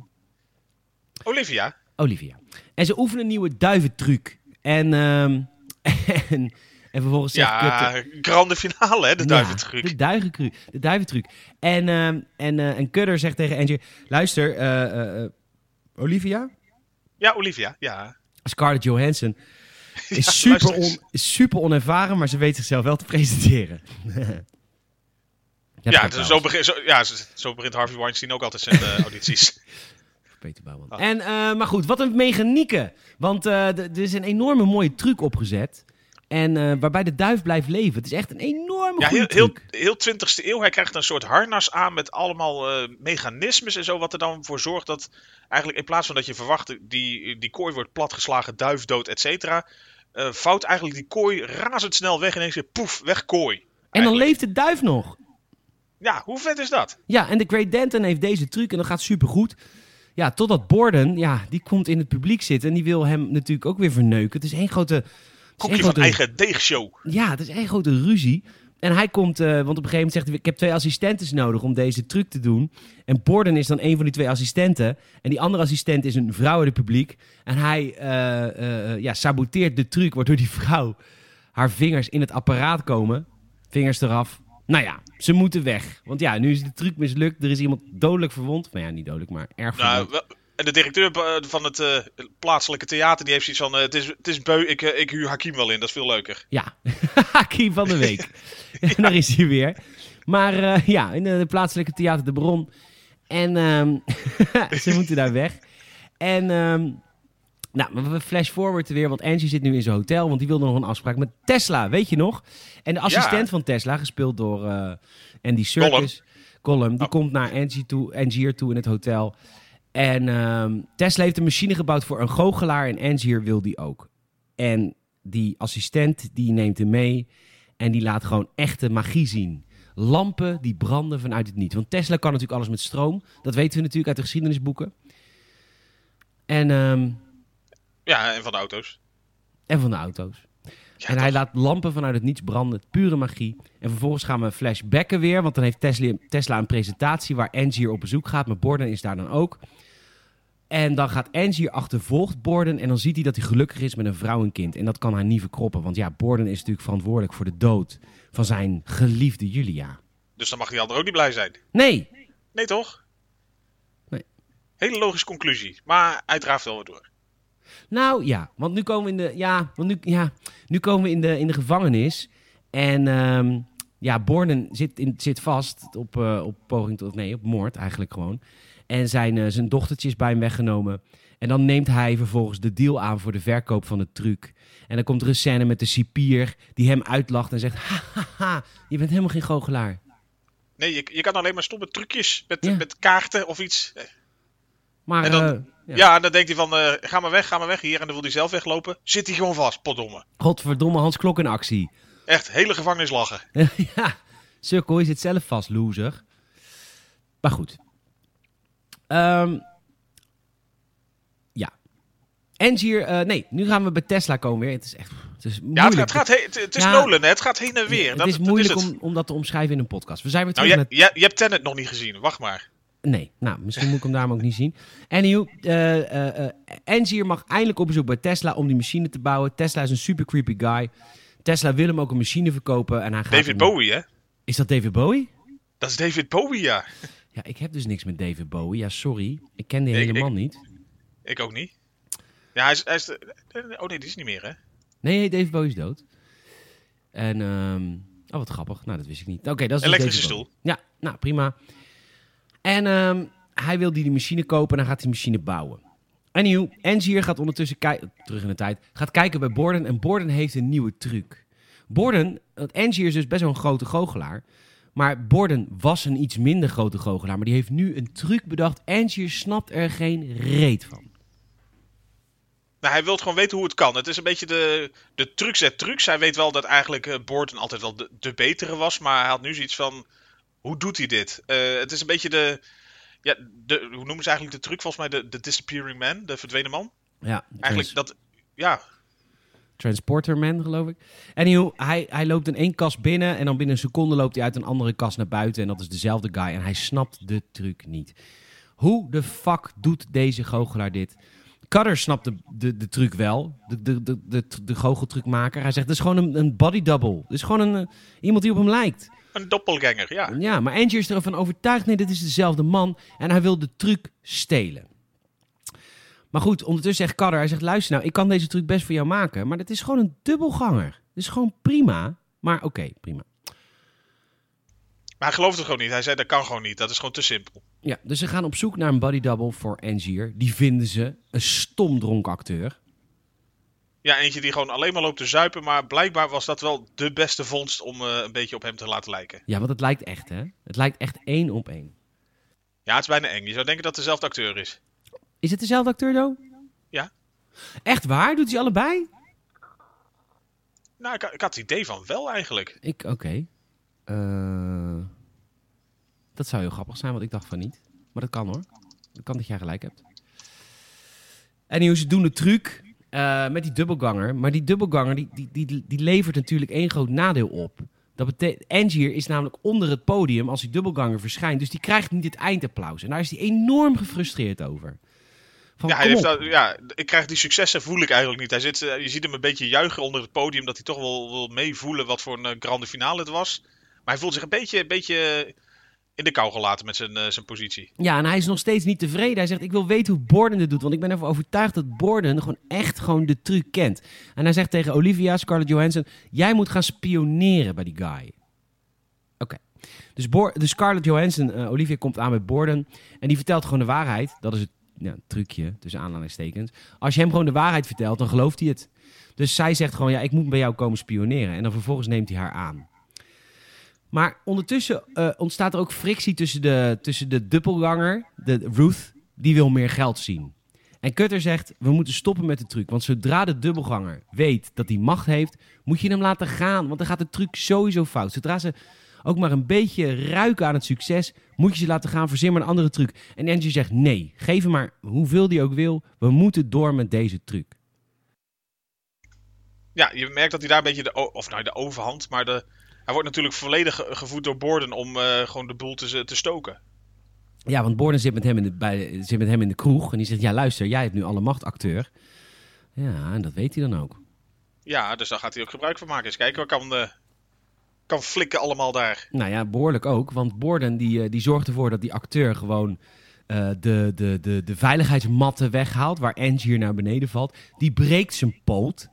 Olivia. Olivia. En ze oefenen een nieuwe duiventruc. En, ehm, en, en vervolgens zegt Ja, grande finale, hè, de Ja, duiventruc. de duiventruc. De duiventruc. En, ehm, en, eh, en Kutter zegt tegen Angie... Luister, eh, Olivia? Ja, Olivia, ja. Scarlett Johansson is, super, on, is super onervaren, maar ze weet zichzelf wel te presenteren. Ja, dus zo, begin, zo, ja, zo- zo begint Harvey Weinstein ook altijd zijn eh, audities. Peter Bouwman. Ah. En, eh, maar goed, wat een mechanieken. Want eh, er is een enorme mooie truc opgezet. En eh, waarbij de duif blijft leven. Het is echt een enorme Ja, heel, heel, heel 20ste eeuw. Hij krijgt een soort harnas aan met allemaal eh, mechanismes en zo. Wat er dan voor zorgt dat eigenlijk in plaats van dat je verwacht die, die kooi wordt platgeslagen, duif dood, et cetera. eh, vouwt eigenlijk die kooi razendsnel weg en ineens weer poef, weg kooi. En dan leeft de duif nog. Ja, hoe vet is dat? Ja, en de Great Denton heeft deze truc en dat gaat supergoed. Ja, totdat Borden, ja, die komt in het publiek zitten. En die wil hem natuurlijk ook weer verneuken. Het is één grote... Kokje van eigen deegshow. Ja, het is één grote ruzie. En hij komt, eh, want op een gegeven moment zegt hij... ik heb twee assistenten nodig om deze truc te doen. En Borden is dan een van die twee assistenten. En die andere assistent is een vrouw in het publiek. En hij eh, eh, ja, saboteert de truc, waardoor die vrouw... haar vingers in het apparaat komen. Vingers eraf. Nou ja, ze moeten weg. Want ja, nu is de truc mislukt. Er is iemand dodelijk verwond. Nou ja, niet dodelijk, maar erg Nou, verwond. wel- en de directeur eh, van het eh, plaatselijke theater die heeft zoiets van: eh, het, is, het is beu, ik, ik huur Hakim wel in, dat is veel leuker. Ja, Hakim van de Week. En daar is hij weer. Maar ja, in de, plaatselijke theater De Bron. En ehm, ze moeten daar weg. En ehm, nou, we flash forward weer, want Angie zit nu in zijn hotel, want die wilde nog een afspraak met Tesla, weet je nog? En de assistent Ja. van Tesla, gespeeld door Andy Serkis, Gollum, die Oh. komt naar Angie toe, Angier toe in het hotel. En ehm, Tesla heeft een machine gebouwd voor een goochelaar en Angier wil die ook. En die assistent die neemt hem mee en die laat gewoon echte magie zien. Lampen die branden vanuit het niet. Want Tesla kan natuurlijk alles met stroom. Dat weten we natuurlijk uit de geschiedenisboeken. En, ehm, Ja, en van de auto's. en van de auto's. Ja, en hij laat lampen vanuit het niets branden. Pure magie. En vervolgens gaan we flashbacken weer. Want dan heeft Tesla, Tesla een presentatie waar Angier op bezoek gaat. Maar Borden is daar dan ook. En dan gaat Angier achtervolgt Borden. En dan ziet hij dat hij gelukkig is met een vrouw en kind. En dat kan hij niet verkroppen. Want ja, Borden is natuurlijk verantwoordelijk voor de dood van zijn geliefde Julia. Dus dan mag die ander ook niet blij zijn. Nee, Nee, toch? Nee. Hele logische conclusie. Maar draaft wel weer door. Nou ja, want nu komen we in de, ja, want nu, ja, nu komen we in de, in de gevangenis. En ehm, ja, Borden zit, in, zit vast op, eh, op poging tot, nee, op moord eigenlijk gewoon. En zijn, eh, zijn dochtertje is bij hem weggenomen. En dan neemt hij vervolgens de deal aan voor de verkoop van de truc. En dan komt er een scène met de cipier die hem uitlacht en zegt... Ha, ha, ha, je bent helemaal geen goochelaar. Nee, je, je kan alleen maar stomme trucjes met, Ja. met kaarten of iets. Maar En dan- eh, ja. Ja, en dan denkt hij van, eh, ga maar weg, ga maar weg hier. En dan wil hij zelf weglopen. Zit hij gewoon vast, potdomme. godverdomme Hans Klok in actie. Echt, hele gevangenis lachen. ja, sukkel, je zit zelf vast, loser. Maar goed. Ehm, ja. Angier, eh nee, nu gaan we bij Tesla komen weer. Het is echt het is moeilijk. Ja, het, gaat, het, gaat het, het is Ja. Nolan, hè? het gaat heen en weer. het dat, is dat moeilijk het. om, om dat te omschrijven in een podcast. We zijn weer Nou, terug je, naar... je, je hebt Tenet nog niet gezien, wacht maar. Nee, nou, misschien moet ik hem daarom ook niet zien. Anyhow, eh eh eh, Angier mag eindelijk op bezoek bij Tesla om die machine te bouwen. Tesla is een super creepy guy. Tesla wil hem ook een machine verkopen en hij gaat... David Bowie, hè? Is dat David Bowie? Dat is David Bowie, ja. Ja, ik heb dus niks met David Bowie. Ja, sorry. Ik ken die helemaal ik- niet. Ik ook niet. Ja, hij is... Hij is de- oh nee, die is niet meer, hè? Nee, nee, David Bowie is dood. En, ehm, oh wat grappig. Nou, dat wist ik niet. Oké, dat is dus Elektrische Bowie. Ja, nou, prima. En ehm, hij wil die, die machine kopen en dan gaat die machine bouwen. Anyhow, Angier gaat ondertussen kijken, terug in de tijd, gaat kijken bij Borden en Borden heeft een nieuwe truc. Borden, want Angier is dus best wel een grote goochelaar. Maar Borden was een iets minder grote goochelaar, maar die heeft nu een truc bedacht. Angier snapt er geen reet van. Nou, hij wil gewoon weten hoe het kan. Het is een beetje de, de trucs et trucs. Hij weet wel dat eigenlijk eh Borden altijd wel de, de betere was. Maar hij had nu zoiets van... Hoe doet hij dit? Eh, het is een beetje de... Ja, de, hoe noemen ze eigenlijk de truc? Volgens mij de, de disappearing man. De verdwenen man. Ja, Eigenlijk dat... Ja, Transporterman, geloof ik. Anyhow, hij, hij loopt in één kast binnen en dan binnen een seconde loopt hij uit een andere kast naar buiten. En dat is dezelfde guy en hij snapt de truc niet. Hoe de fuck doet deze goochelaar dit? Cutter snapt de, de, de truc wel, de, de, de, de, de goocheltrucmaker. Hij zegt, het is gewoon een, een body double. Het is gewoon een, eh, iemand die op hem lijkt. Een doppelganger, ja. Ja, maar Angie is ervan overtuigd, nee, dit is dezelfde man. En hij wil de truc stelen. Maar goed, ondertussen zegt Cutter, hij zegt, luister nou, ik kan deze truc best voor jou maken. Maar het is gewoon een dubbelganger. Het is gewoon prima. Maar oké, prima. Maar hij gelooft het gewoon niet. Hij zei, dat kan gewoon niet. Dat is gewoon te simpel. Ja, dus ze gaan op zoek naar een body double voor Angier. Die vinden ze, een stomdronk acteur. Ja, eentje die gewoon alleen maar loopt te zuipen. Maar blijkbaar was dat wel de beste vondst om eh, een beetje op hem te laten lijken. Ja, want het lijkt echt, hè? Het lijkt echt één op één. Ja, het is bijna eng. Je zou denken dat het dezelfde acteur is. Is het dezelfde acteur, Do? Ja. Echt waar? Doet hij allebei? Nou, ik, ik had het idee van wel eigenlijk. Ik, oké. Eh, dat zou heel grappig zijn, want ik dacht van niet. Maar dat kan hoor. Dat kan dat jij gelijk hebt. En ze doen de truc eh, met die dubbelganger. Maar die dubbelganger, die, die, die, die levert natuurlijk één groot nadeel op. Dat betekent, Angier is namelijk onder het podium als die dubbelganger verschijnt. Dus die krijgt niet het eindapplaus. En daar is hij enorm gefrustreerd over. Van, Ja, hij heeft dat, ja, ik krijg die successen voel ik eigenlijk niet. Hij zit, eh, je ziet hem een beetje juichen onder het podium. Dat hij toch wel wil meevoelen wat voor een eh, grande finale het was. Maar hij voelt zich een beetje, een beetje in de kou gelaten met zijn, eh, zijn positie. Ja, en hij is nog steeds niet tevreden. Hij zegt, ik wil weten hoe Borden dit doet. Want ik ben ervan overtuigd dat Borden gewoon echt gewoon de truc kent. En hij zegt tegen Olivia, Scarlett Johansson... jij moet gaan spioneren bij die guy. Oké. Dus, dus Scarlett Johansson, Olivia komt aan met Borden. En die vertelt gewoon de waarheid. Dat is het ja, trucje, tussen aanhalingstekens. Als je hem gewoon de waarheid vertelt, dan gelooft hij het. Dus zij zegt gewoon, ja, ik moet bij jou komen spioneren. En dan vervolgens neemt hij haar aan. Maar ondertussen eh, ontstaat er ook frictie tussen de, tussen de dubbelganger, de Ruth, die wil meer geld zien. En Cutter zegt, we moeten stoppen met de truc. Want zodra de dubbelganger weet dat hij macht heeft, moet je hem laten gaan. Want dan gaat de truc sowieso fout. Zodra ze ook maar een beetje ruiken aan het succes, moet je ze laten gaan. Verzin maar een andere truc. En Angie zegt, nee, geef hem maar hoeveel die ook wil. We moeten door met deze truc. Ja, je merkt dat hij daar een beetje de, of nou, de overhand, maar de, hij wordt natuurlijk volledig ge- gevoed door Borden om eh, gewoon de boel te, te stoken. Ja, want Borden zit met, hem in de, bij, zit met hem in de kroeg. En die zegt, ja luister, jij hebt nu alle macht, acteur. Ja, en dat weet hij dan ook. Ja, dus daar gaat hij ook gebruik van maken. Eens kijken wat kan, eh, kan flikken allemaal daar. Nou ja, behoorlijk ook. Want Borden die, eh, die zorgt ervoor dat die acteur gewoon eh, de, de, de, de veiligheidsmatten weghaalt. Waar Angie hier naar beneden valt. Die breekt zijn poot.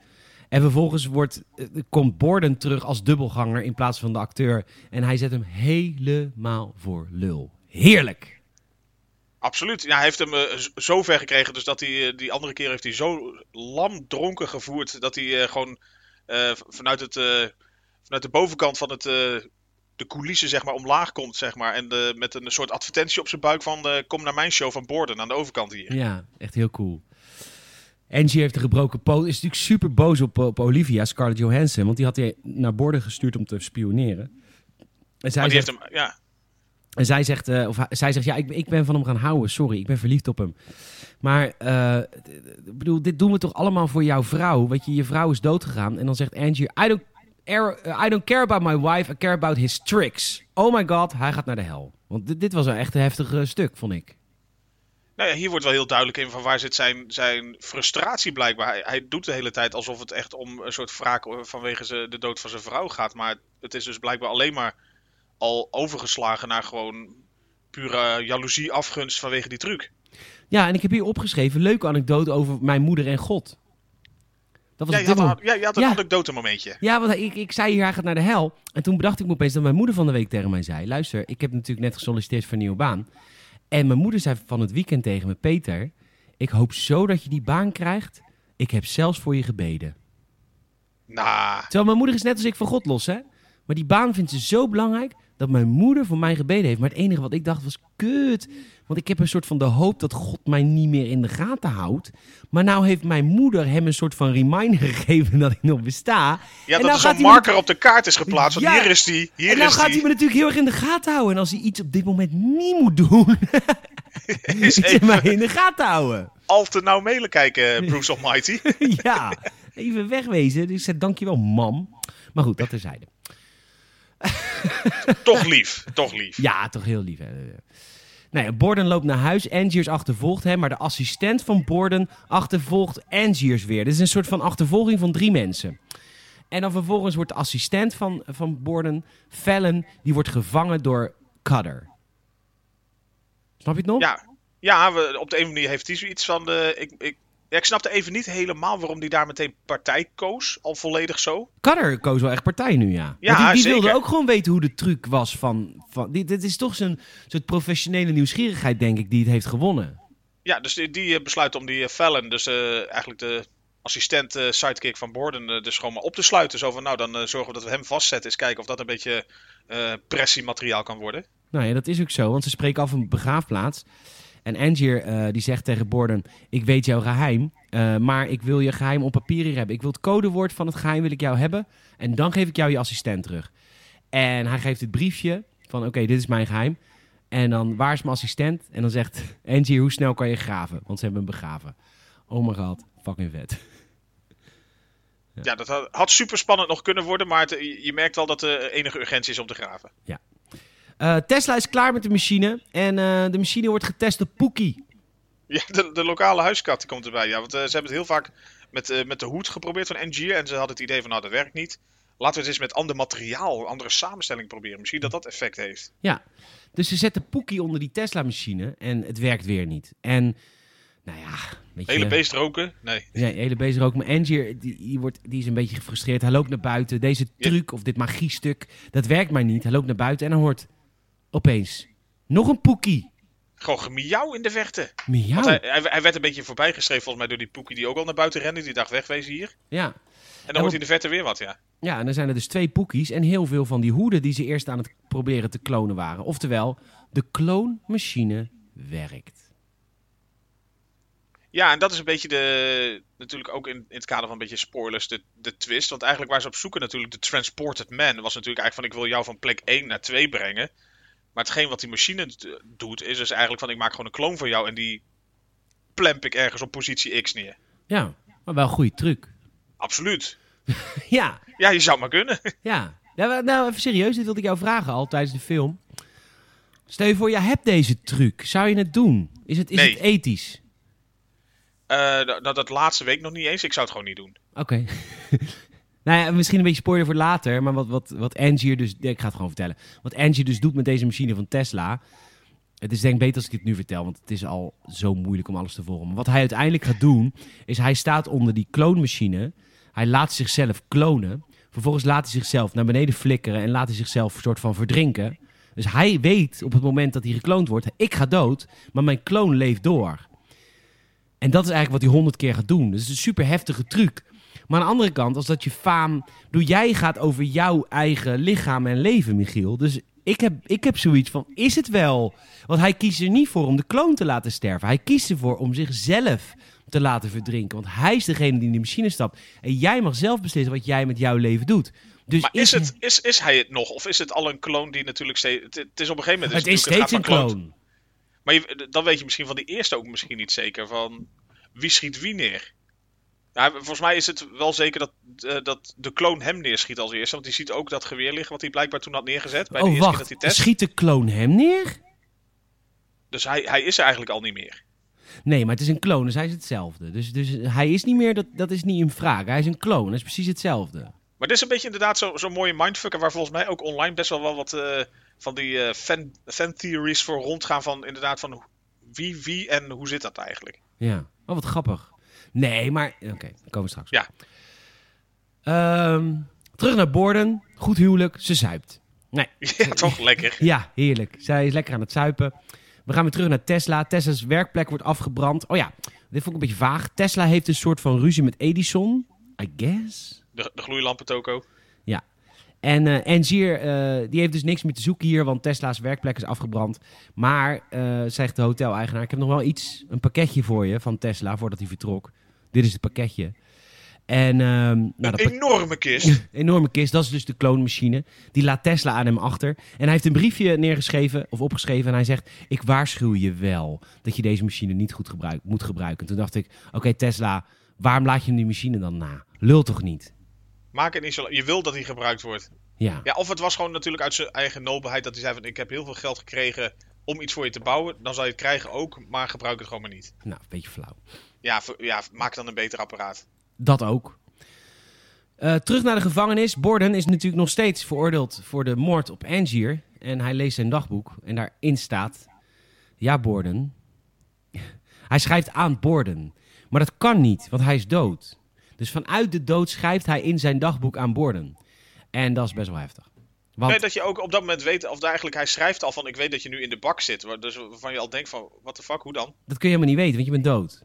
En vervolgens wordt, eh, komt Borden terug als dubbelganger in plaats van de acteur. En hij zet hem helemaal voor lul. Heerlijk! Absoluut. Ja, hij heeft hem z- zo ver gekregen, dus dat hij die andere keer heeft hij zo lam dronken gevoerd dat hij gewoon vanuit, het, vanuit de bovenkant van het, eh, de coulissen zeg maar omlaag komt zeg maar en eh, met een soort advertentie op zijn buik van eh, kom naar mijn show van Borden aan de overkant hier. Ja, echt heel cool. Angie heeft een gebroken poot. Is natuurlijk super boos op, op Olivia, Scarlett Johansson. Want die had hij naar Borden gestuurd om te spioneren. En zij die zegt, heeft hem, ja, En zij zegt, eh, of zij zegt ja, ik, ik ben van hem gaan houden. Sorry, ik ben verliefd op hem. Maar d- ik bedoel, dit doen we toch allemaal voor jouw vrouw? Weet je, je vrouw is doodgegaan. En dan zegt Angie, I don't, I don't care about my wife, I care about his tricks. Oh my god, hij gaat naar de hel. Want dit, dit was een echt een heftig eh, stuk, vond ik. Nou ja, hier wordt wel heel duidelijk in van waar zit zijn, zijn frustratie blijkbaar. Hij, hij doet de hele tijd alsof het echt om een soort wraak vanwege ze- de dood van zijn vrouw gaat. Maar het is dus blijkbaar alleen maar al overgeslagen naar gewoon pure jaloezie, afgunst vanwege die truc. Ja, en ik heb hier opgeschreven, leuke anekdote over mijn moeder en God. Dat was Ja, je had, moment- ja, je had een Ja. anekdote momentje. Ja, want ik, ik zei hier, hij gaat naar de hel. En toen bedacht ik me opeens dat mijn moeder van de week tegen mij zei... Luister, ik heb natuurlijk net gesolliciteerd voor een nieuwe baan. En mijn moeder zei van het weekend tegen me... Peter, ik hoop zo dat je die baan krijgt. Ik heb zelfs voor je gebeden. Nou, Terwijl mijn moeder is net als ik van God los, hè. Maar die baan vindt ze zo belangrijk... dat mijn moeder voor mij gebeden heeft. Maar het enige wat ik dacht was, kut. Want ik heb een soort van de hoop dat God mij niet meer in de gaten houdt. Maar nou heeft mijn moeder hem een soort van reminder gegeven dat ik nog besta. ja, En dat nou er gaat zo'n me marker op de kaart is geplaatst. Want Ja. hier is die, hier en nou is gaat die. hij me natuurlijk heel erg in de gaten houden. En als hij iets op dit moment niet moet doen, Is hij mij in de gaten houden. al te nauw mailen kijken, Bruce Almighty. ja, even wegwezen. Dus ik zei, dankjewel, mam. Maar goed, dat terzijde. toch lief, toch lief. Ja, toch heel lief. Hè? Nou Borden loopt naar huis. Angiers achtervolgt hem. Maar de assistent van Borden achtervolgt Angiers weer. Dit is een soort van achtervolging van drie mensen. En dan vervolgens wordt de assistent van, van Borden, Fallon, die wordt gevangen door Cutter. Snap je het nog? Ja, ja we, op de een manier heeft hij zoiets van... De, ik, ik, ja, ik snapte even niet helemaal waarom hij daar meteen partij koos. Al volledig zo. Cutter koos wel echt partij nu, ja. Ja, die, die zeker. wilde ook gewoon weten hoe de truc was van... van die, dit is toch zo'n soort professionele nieuwsgierigheid, denk ik, die het heeft gewonnen. Ja, dus die, die eh, besluit om die eh, Fallon, dus eh, eigenlijk de assistent sidekick van Borden, dus gewoon maar op te sluiten. Zo van, nou, dan zorgen we dat we hem vastzetten. Eens kijken of dat een beetje pressiemateriaal kan worden. Nou ja, dat is ook zo, want ze spreken af een begraafplaats. En Angier eh, die zegt tegen Borden, ik weet jouw geheim, eh, maar ik wil je geheim op papier hier hebben. Ik wil het codewoord van het geheim wil ik jou hebben en dan geef ik jou je assistent terug. En hij geeft het briefje van, oké, dit is mijn geheim. En dan, waar is mijn assistent? En dan zegt Angier, hoe snel kan je graven? Want ze hebben hem begraven. Oh my god, fucking vet. Ja, dat had, had super spannend nog kunnen worden, maar het, je merkt wel dat er enige urgentie is om te graven. Eh, Tesla is klaar met de machine en eh, de machine wordt getest op Pookie. Ja, de, de lokale huiskat die komt erbij. Ja, want eh, ze hebben het heel vaak met, met de hoed geprobeerd van Angier. En ze hadden het idee van, nou, dat werkt niet. Laten we het eens met ander materiaal, andere samenstelling proberen. Misschien dat dat effect heeft. Ja, dus ze zetten Pookie onder die Tesla-machine en het werkt weer niet. En, nou ja. Hele beest roken? Nee. Nee, hele bezig ook. Maar Angier, die, die, wordt, die is een beetje gefrustreerd. Hij loopt naar buiten. Deze Ja. truc of dit magiestuk, dat werkt maar niet. Hij loopt naar buiten en hij hoort opeens nog een Pookie. Gewoon gemiauw in de verte. Miauw. Hij, hij, hij werd een beetje voorbijgeschreven volgens mij door die Poekie die ook al naar buiten rende. Die dacht wegwezen hier. Ja. En dan hoort hij in de verte weer wat, ja. ja, en dan zijn er dus twee Pookies en heel veel van die hoeden die ze eerst aan het proberen te klonen waren. Oftewel, de kloonmachine werkt. Ja, en dat is een beetje de. Natuurlijk ook in, in het kader van een beetje spoilers, de, de twist. Want eigenlijk waar ze op zoeken, natuurlijk, de Transported Man, was natuurlijk eigenlijk van: ik wil jou van plek 1 naar 2 brengen. Maar hetgeen wat die machine doet, is dus eigenlijk van: ik maak gewoon een kloon van jou en die plemp ik ergens op positie X neer. Ja, maar wel een goede truc. Absoluut. Ja, Ja, je zou maar kunnen. Ja. ja maar nou, even serieus, dit wilde ik jou vragen al tijdens de film. Stel je voor, je hebt deze truc. Zou je het doen? Is het, is Nee. het ethisch? Eh, nou, dat laatste week nog niet eens. Ik zou het gewoon niet doen. Oké. nou ja, misschien een beetje spoiler voor later. Maar wat, wat, wat Angier dus... Ik ga het gewoon vertellen. Wat Angier dus doet met deze machine van Tesla... Het is denk ik beter als ik het nu vertel. Want het is al zo moeilijk om alles te. Maar wat hij uiteindelijk gaat doen... Is hij staat onder die kloonmachine. Hij laat zichzelf klonen. Vervolgens laat hij zichzelf naar beneden flikkeren. En laat hij zichzelf een soort van verdrinken. Dus hij weet op het moment dat hij gekloond wordt... Ik ga dood, maar mijn kloon leeft door. En dat is eigenlijk wat hij honderd keer gaat doen. Dus het is een super heftige truc. Maar aan de andere kant, als dat je faam... Doe jij gaat over jouw eigen lichaam en leven, Michiel. Dus ik heb, ik heb zoiets van, is het wel? Want hij kiest er niet voor om de kloon te laten sterven. Hij kiest ervoor om zichzelf te laten verdrinken. Want hij is degene die in de machine stapt. En jij mag zelf beslissen wat jij met jouw leven doet. Dus Maar is, het, is, is hij het nog? Of is het al een kloon die natuurlijk steeds. Het, het is op een gegeven moment. Het is natuurlijk- steeds een kloon. Maar je- dan weet je misschien van die eerste ook misschien niet zeker. Van wie schiet wie neer? Ja, volgens mij is het wel zeker dat, eh, dat de kloon hem neerschiet als eerste. Want die ziet ook dat geweer liggen wat hij blijkbaar toen had neergezet. Bij de Oh, eerste keer wacht. dat hij test. Schiet de kloon hem neer? Dus hij, hij is er eigenlijk al niet meer. Nee, maar het is een kloon, dus hij is hetzelfde. Dus, dus hij is niet meer, dat, dat is niet een vraag. Hij is een kloon, dat is precies hetzelfde. Maar dit is een beetje inderdaad zo- zo'n mooie mindfucker waar volgens mij ook online best wel wel wat eh, van die eh, fan, fan theories voor rondgaan van inderdaad van wie, wie en hoe zit dat eigenlijk. Ja. Oh, wat grappig. Nee, maar... Oké, komen we straks. Ja. Ehm, terug naar Borden. Goed huwelijk. Ze zuipt. Nee. Ja, toch lekker. Ja, heerlijk. Zij is lekker aan het zuipen. We gaan weer terug naar Tesla. Tesla's werkplek wordt afgebrand. Oh ja, dit vond ik een beetje vaag. Tesla heeft een soort van ruzie met Edison. I guess. De, de gloeilampen toko. Ja. En eh, die heeft dus niks meer te zoeken hier, want Tesla's werkplek is afgebrand. Maar, eh, zegt de hoteleigenaar, ik heb nog wel iets, een pakketje voor je van Tesla, voordat hij vertrok. Dit is het pakketje. En, ehm, nou, dat Een enorme kist. enorme kist, dat is dus de kloonmachine. Die laat Tesla aan hem achter. En hij heeft een briefje neergeschreven, of opgeschreven, en hij zegt, ik waarschuw je wel dat je deze machine niet goed gebruik, moet gebruiken. Toen dacht ik, oké Tesla, Waarom laat je hem die machine dan na? Lul toch niet? Maak het niet zo. Je wil dat hij gebruikt wordt. Ja. Ja, of het was gewoon natuurlijk uit zijn eigen nobelheid dat hij zei van ik heb heel veel geld gekregen om iets voor je te bouwen. Dan zal je het krijgen ook, maar gebruik het gewoon maar niet. Nou, een beetje flauw. Ja, ja maak dan een beter apparaat. Dat ook. Eh, terug naar de gevangenis. Borden is natuurlijk nog steeds veroordeeld voor de moord op Angier. En hij leest zijn dagboek. En daarin staat... Ja, Borden. Hij schrijft aan Borden. Maar dat kan niet, want hij is dood. Dus vanuit de dood schrijft hij in zijn dagboek aan Borden. En dat is best wel heftig. Want, Nee, dat je ook op dat moment weet, of eigenlijk hij schrijft al van ik weet dat je nu in de bak zit. Dus waarvan je al denkt van, what the fuck, hoe dan? Dat kun je helemaal niet weten, want je bent dood.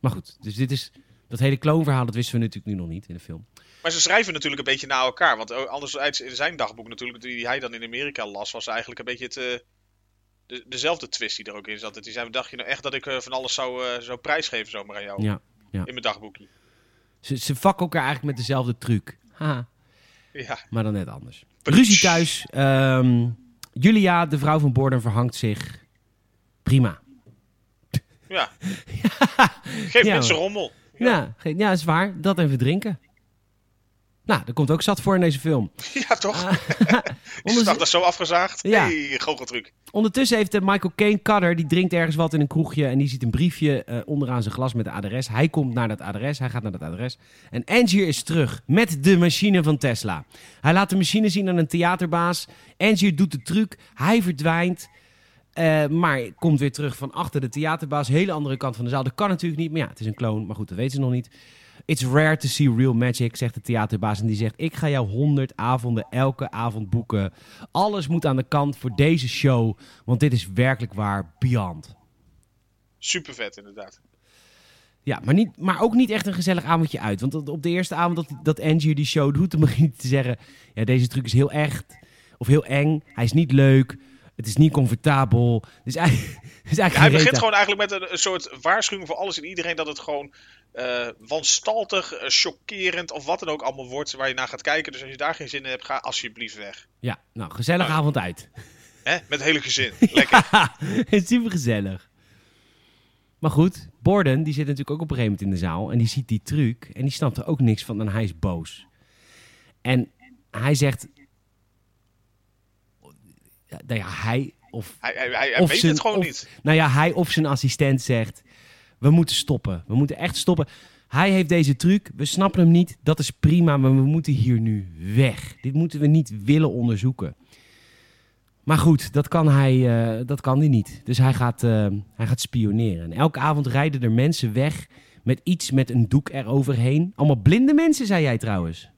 Maar goed, dus dit is... Dat hele kloonverhaal, dat wisten we natuurlijk nu nog niet in de film. Maar ze schrijven natuurlijk een beetje na elkaar. Want anderzijds in zijn dagboek natuurlijk, die hij dan in Amerika las, was eigenlijk een beetje het, eh, de, dezelfde twist die er ook in zat. Dat hij zei, dacht je nou echt dat ik eh, van alles zou, eh, zou prijsgeven zomaar aan jou? Ja. In mijn dagboekje. Ze, ze vakken elkaar eigenlijk met dezelfde truc. Haha. Ja. Maar dan net anders. Ruzie thuis. Ehm, Julia, de vrouw van Borden, verhangt zich. Prima. Ja. Geef Ja, mensen rommel. Ja, ja, is waar. Dat even drinken. Nou, er komt ook zat voor in deze film. Ja, toch? Is Onderz- dat zo afgezaagd? Ja. Hey, goocheltruc. Ondertussen heeft eh, Michael Caine Cutter, die drinkt ergens wat in een kroegje en die ziet een briefje eh, onderaan zijn glas met de adres. Hij komt naar dat adres, hij gaat naar dat adres. En Angier is terug met de machine van Tesla. Hij laat de machine zien aan een theaterbaas. Angier doet de truc, hij verdwijnt. Eh, maar komt weer terug van achter de theaterbaas, hele andere kant van de zaal. Dat kan natuurlijk niet, maar ja, het is een clone. Maar goed, dat weten ze nog niet. It's rare to see real magic, zegt de theaterbaas. En die zegt, ik ga jou 100 avonden elke avond boeken. Alles moet aan de kant voor deze show. Want dit is werkelijk waar beyond. Super vet inderdaad. Ja, maar, niet, maar ook niet echt een gezellig avondje uit. Want op de eerste avond dat, dat Angie die show doet, dan begint hij te zeggen... Ja, deze truc is heel echt. Of heel eng. Hij is niet leuk. Het is niet comfortabel. Dus eigenlijk, dus eigenlijk Hij begint gewoon eigenlijk met een, een soort waarschuwing voor alles en iedereen dat het gewoon eh wanstaltig, eh, chockerend of wat dan ook allemaal wordt waar je naar gaat kijken. Dus als je daar geen zin in hebt, ga alsjeblieft weg. Ja, nou, gezellig Nou. avond uit. Hè? Met het hele gezin. Lekker. Super gezellig. Maar goed, Borden die zit natuurlijk ook op een gegeven moment in de zaal. En die ziet die truc. En die snapt er ook niks van. En hij is boos. En hij zegt... Ja, nou ja, hij of... Hij, hij, Of weet zijn- het gewoon of- niet. Nou ja, hij of zijn assistent zegt... We moeten stoppen. We moeten echt stoppen. Hij heeft deze truc. We snappen hem niet. Dat is prima. Maar we moeten hier nu weg. Dit moeten we niet willen onderzoeken. Maar goed, dat kan hij, eh, dat kan hij niet. Dus hij gaat, eh, hij gaat spioneren. En elke avond rijden er mensen weg met iets met een doek eroverheen. Allemaal blinde mensen, zei jij trouwens.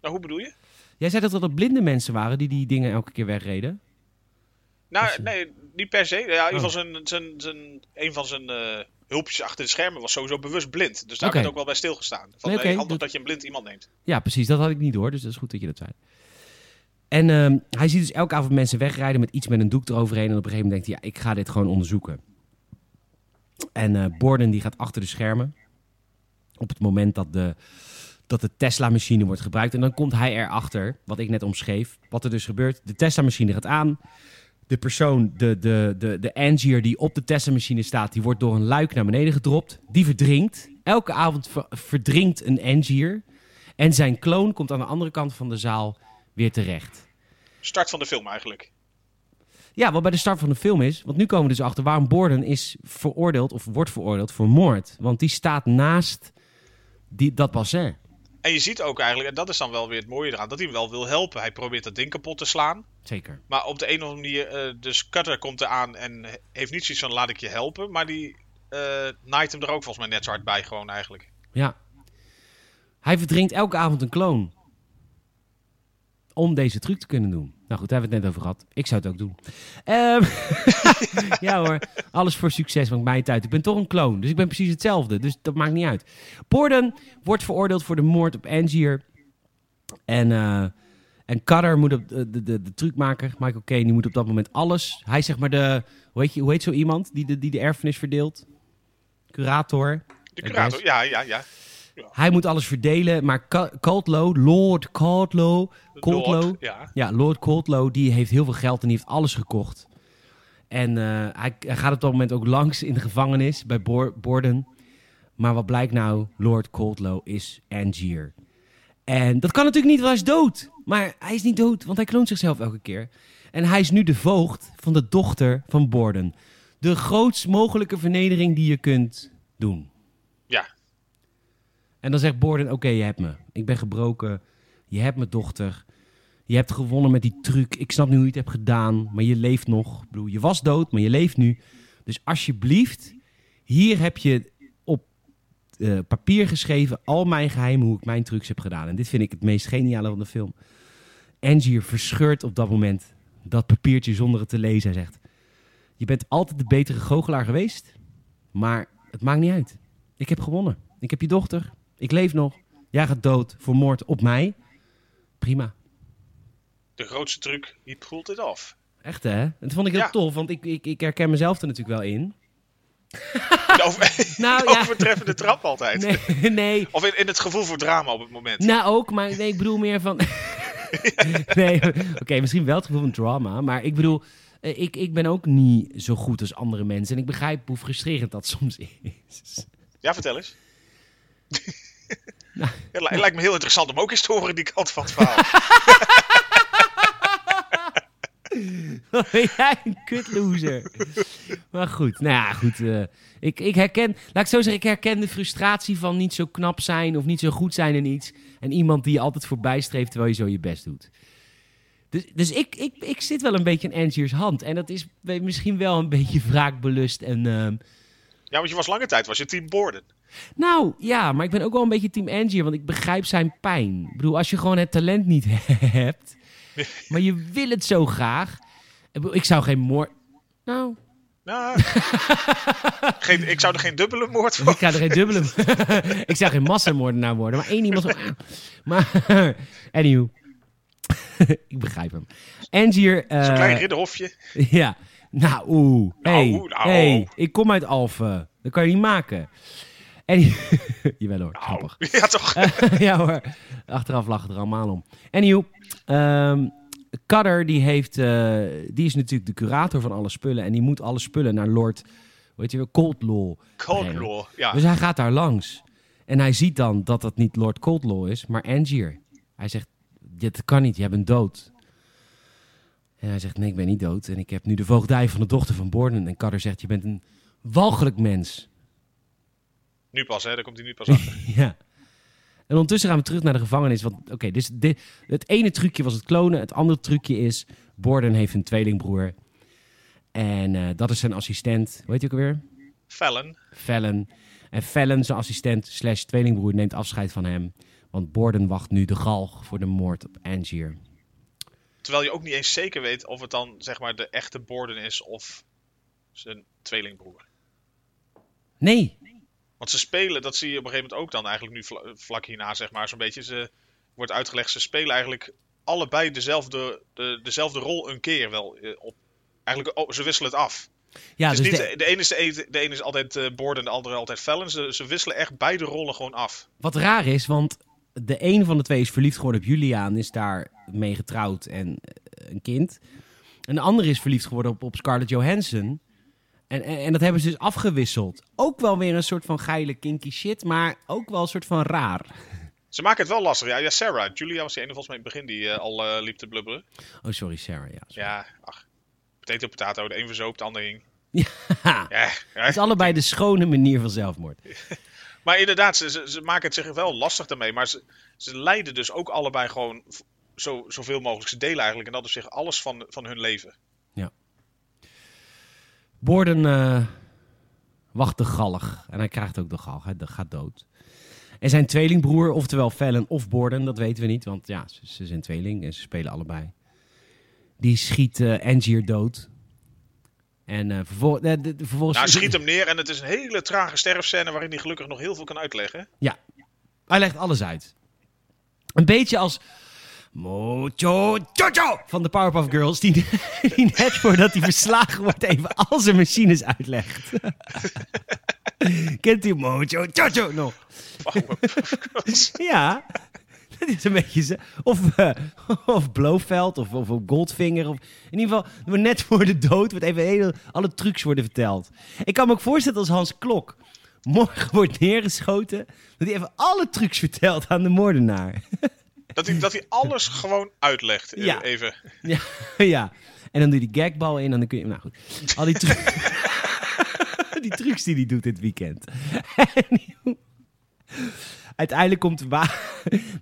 Nou, hoe bedoel je? Jij zei dat er dat blinde mensen waren die die dingen elke keer wegreden. Nou, Is- nee, niet per se. Ja, in ieder Oh. geval zijn, zijn, zijn, een van zijn eh, hulpjes achter de schermen was sowieso bewust blind. Dus daar Oké. werd ook wel bij stilgestaan. Van, Nee, handig dat- dat je een blind iemand neemt. Ja, precies. Dat had ik niet door. Dus dat is goed dat je dat zei. En ehm, hij ziet dus elke avond mensen wegrijden met iets met een doek eroverheen. En op een gegeven moment denkt hij, ja, ik ga dit gewoon onderzoeken. En eh Borden die gaat achter de schermen. Op het moment dat de, dat de Tesla-machine wordt gebruikt. En dan komt hij erachter, wat ik net omschreef. Wat er dus gebeurt. De Tesla-machine gaat aan. De persoon, de, de, de, de Angier die op de Tesla-machine staat... die wordt door een luik naar beneden gedropt. Die verdrinkt. Elke avond ver- verdrinkt een Angier. En zijn kloon komt aan de andere kant van de zaal weer terecht. Start van de film eigenlijk. Ja, wat bij de start van de film is... want nu komen we dus achter waarom Borden is veroordeeld... of wordt veroordeeld voor moord. Want die staat naast die, dat bassin. En je ziet ook eigenlijk, en dat is dan wel weer het mooie eraan, dat hij hem wel wil helpen. Hij probeert dat ding kapot te slaan. Zeker. Maar op de een of andere manier, eh dus Cutter komt eraan en heeft niet zoiets van laat ik je helpen. Maar die eh naait hem er ook volgens mij net zo hard bij gewoon eigenlijk. Ja. Hij verdrinkt elke avond een kloon. Om deze truc te kunnen doen. Nou goed, daar hebben we het net over gehad. Ik zou het ook doen. Ehm, ja hoor, alles voor succes, maakt mij uit. Ik ben toch een kloon, dus ik ben precies hetzelfde. Dus dat maakt niet uit. Borden wordt veroordeeld voor de moord op Angier. En, eh en Cutter moet op de, de, de, de trucmaker, Michael Caine, die moet op dat moment alles. Hij is zeg maar de, hoe heet, je, hoe heet zo iemand die de, die de erfenis verdeelt? Curator. De curator, guess. ja, ja, ja. Hij moet alles verdelen, maar Coldlow, Lord Coldlow, Coldlow, Lord, ja. ja, Lord Coldlow, die heeft heel veel geld en die heeft alles gekocht. En eh, hij, hij gaat op dat moment ook langs in de gevangenis bij Bor- Borden. Maar wat blijkt nou? Lord Coldlow is Angier. En dat kan natuurlijk niet, want hij is dood. Maar hij is niet dood, want hij kloont zichzelf elke keer. En hij is nu de voogd van de dochter van Borden. De grootst mogelijke vernedering die je kunt doen. En dan zegt Borden, oké, je hebt me. Ik ben gebroken. Je hebt mijn dochter. Je hebt gewonnen met die truc. Ik snap nu hoe je het hebt gedaan, maar je leeft nog. Ik bedoel, je was dood, maar je leeft nu. Dus alsjeblieft, hier heb je op eh, papier geschreven al mijn geheimen, hoe ik mijn trucs heb gedaan. En dit vind ik het meest geniale van de film. Angier verscheurt op dat moment dat papiertje zonder het te lezen. Hij zegt, je bent altijd de betere goochelaar geweest, maar het maakt niet uit. Ik heb gewonnen. Ik heb je dochter. Ik leef nog. Jij gaat dood voor moord op mij. Prima. De grootste truc, he pulled it off. Echt hè? Dat vond ik heel Ja. tof, want ik, ik, ik herken mezelf er natuurlijk wel in. De, over, Nou, de ja. overtreffende trap altijd. Nee, nee. Of in, in het gevoel voor drama op het moment. Nou ook, maar nee, ik bedoel meer van... nee, oké, misschien wel het gevoel van drama, maar ik bedoel... eh, Ik, ik ben ook niet zo goed als andere mensen. En ik begrijp hoe frustrerend dat soms is. Ja, vertel eens. Ja, li- lijkt me heel interessant om ook eens te horen die kant van het verhaal. Ben jij een kutloser. Maar goed, nou ja, goed. eh, ik, ik herken, laat ik zo zeggen, ik herken de frustratie van niet zo knap zijn of niet zo goed zijn in iets. En iemand die je altijd voorbij streeft terwijl je zo je best doet. Dus, dus ik, ik, ik zit wel een beetje in Angier's hand. En dat is misschien wel een beetje wraakbelust. En, ehm, Ja, want je was lange tijd was je team Borden. Nou ja, maar ik ben ook wel een beetje team Angier, want ik begrijp zijn pijn. Ik bedoel, als je gewoon het talent niet hebt, maar je wil het zo graag. Ik, zou geen moord... Nou, Nou, geen, ik zou er geen dubbele moord voor. Ik ga er geen dubbele... ik zou geen massamoordenaar worden, maar één iemand... Zo... maar, anywho. ik begrijp hem. Angier... eh, Zo'n klein ridderhofje. ja. Nou, oeh. Hey, Nou, nou. hey, ik kom uit Alphen. Dat kan je niet maken. En... Jawel hoor, grappig. Ja, toch? ja hoor, achteraf lachen er allemaal om. Anyhow, ehm Cutter die, heeft, eh, die is natuurlijk de curator van alle spullen. En die moet alle spullen naar Lord, weet je wel, Coldlaw Coldlaw. Ja. Dus hij gaat daar langs. En hij ziet dan dat dat niet Lord Coldlaw is, maar Angier. Hij zegt, dit kan niet, jij bent dood. En hij zegt, nee, ik ben niet dood. En ik heb nu de voogdij van de dochter van Borden. En Cutter zegt, je bent een walgelijk mens. Nu pas, hè? Daar komt hij nu pas achter. ja. En ondertussen gaan we terug naar de gevangenis. Want oké, dus dit, het ene trucje was het klonen. Het andere trucje is, Borden heeft een tweelingbroer. En eh, dat is zijn assistent. Hoe heet hij ook alweer? Fallon. Fallon. En Fallon, zijn assistent slash tweelingbroer, neemt afscheid van hem. Want Borden wacht nu de galg voor de moord op Angier. Terwijl je ook niet eens zeker weet of het dan zeg maar de echte Borden is of zijn tweelingbroer. Nee. Want ze spelen, dat zie je op een gegeven moment ook dan eigenlijk nu vla- vlak hierna zeg maar zo'n beetje. Ze wordt uitgelegd, ze spelen eigenlijk allebei dezelfde, de, dezelfde rol een keer wel eh, op. Eigenlijk, oh, ze wisselen het af. Ja, dus niet, de- de, ene is, de, de ene is altijd eh Borden, de andere altijd Fallon. Ze, ze wisselen echt beide rollen gewoon af. wat raar is, want de een van de twee is verliefd geworden op Julia en is daar mee getrouwd en eh, een kind. En de andere is verliefd geworden op, op Scarlett Johansson. En, en, en dat hebben ze dus afgewisseld. Ook wel weer een soort van geile kinky shit, maar ook wel een soort van raar. Ze maken het wel lastig. Ja, ja Sarah. Julia was die ene volgens mij in het begin die eh, al eh, liep te blubberen. Oh, sorry, Sarah. Ja, sorry. Ja, ach. Potato, potato. De een verzoop, de ander hing. Ja. Ja, ja. Het is allebei de schone manier van zelfmoord. Maar inderdaad, ze, ze, ze maken het zich wel lastig daarmee. Maar ze, ze leiden dus ook allebei gewoon zo, zoveel mogelijk. Ze delen eigenlijk en dat is zich alles van, van hun leven. Borden eh, wacht de galg. En hij krijgt ook de galg. Hij gaat dood. En zijn tweelingbroer, oftewel Fallon of Borden, dat weten we niet. Want ja, ze, ze zijn tweeling en ze spelen allebei. Die schiet eh Angier dood. En eh, vervol- de- de- vervolgens... Nou, hij schiet hem neer en het is een hele trage sterfscène waarin hij gelukkig nog heel veel kan uitleggen. Ja, hij legt alles uit. Een beetje als Mocho Jojo van de Powerpuff Girls, die, die net voordat hij verslagen wordt even al zijn machines uitlegt. Kent u Mocho Jojo nog? Ja, dat is een beetje. Of, eh, of Blofeld of, of Goldfinger. Of, in ieder geval, net voor de dood wordt even hele, alle trucs worden verteld. Ik kan me ook voorstellen als Hans Klok morgen wordt neergeschoten. Dat hij even alle trucs vertelt aan de moordenaar. Dat hij, dat hij alles gewoon uitlegt. eh, Ja. Even. Ja, ja. En dan doe je die gagbal in en dan kun je... Nou goed, al die, tru- die trucs die hij doet dit weekend. Uiteindelijk komt de, wa-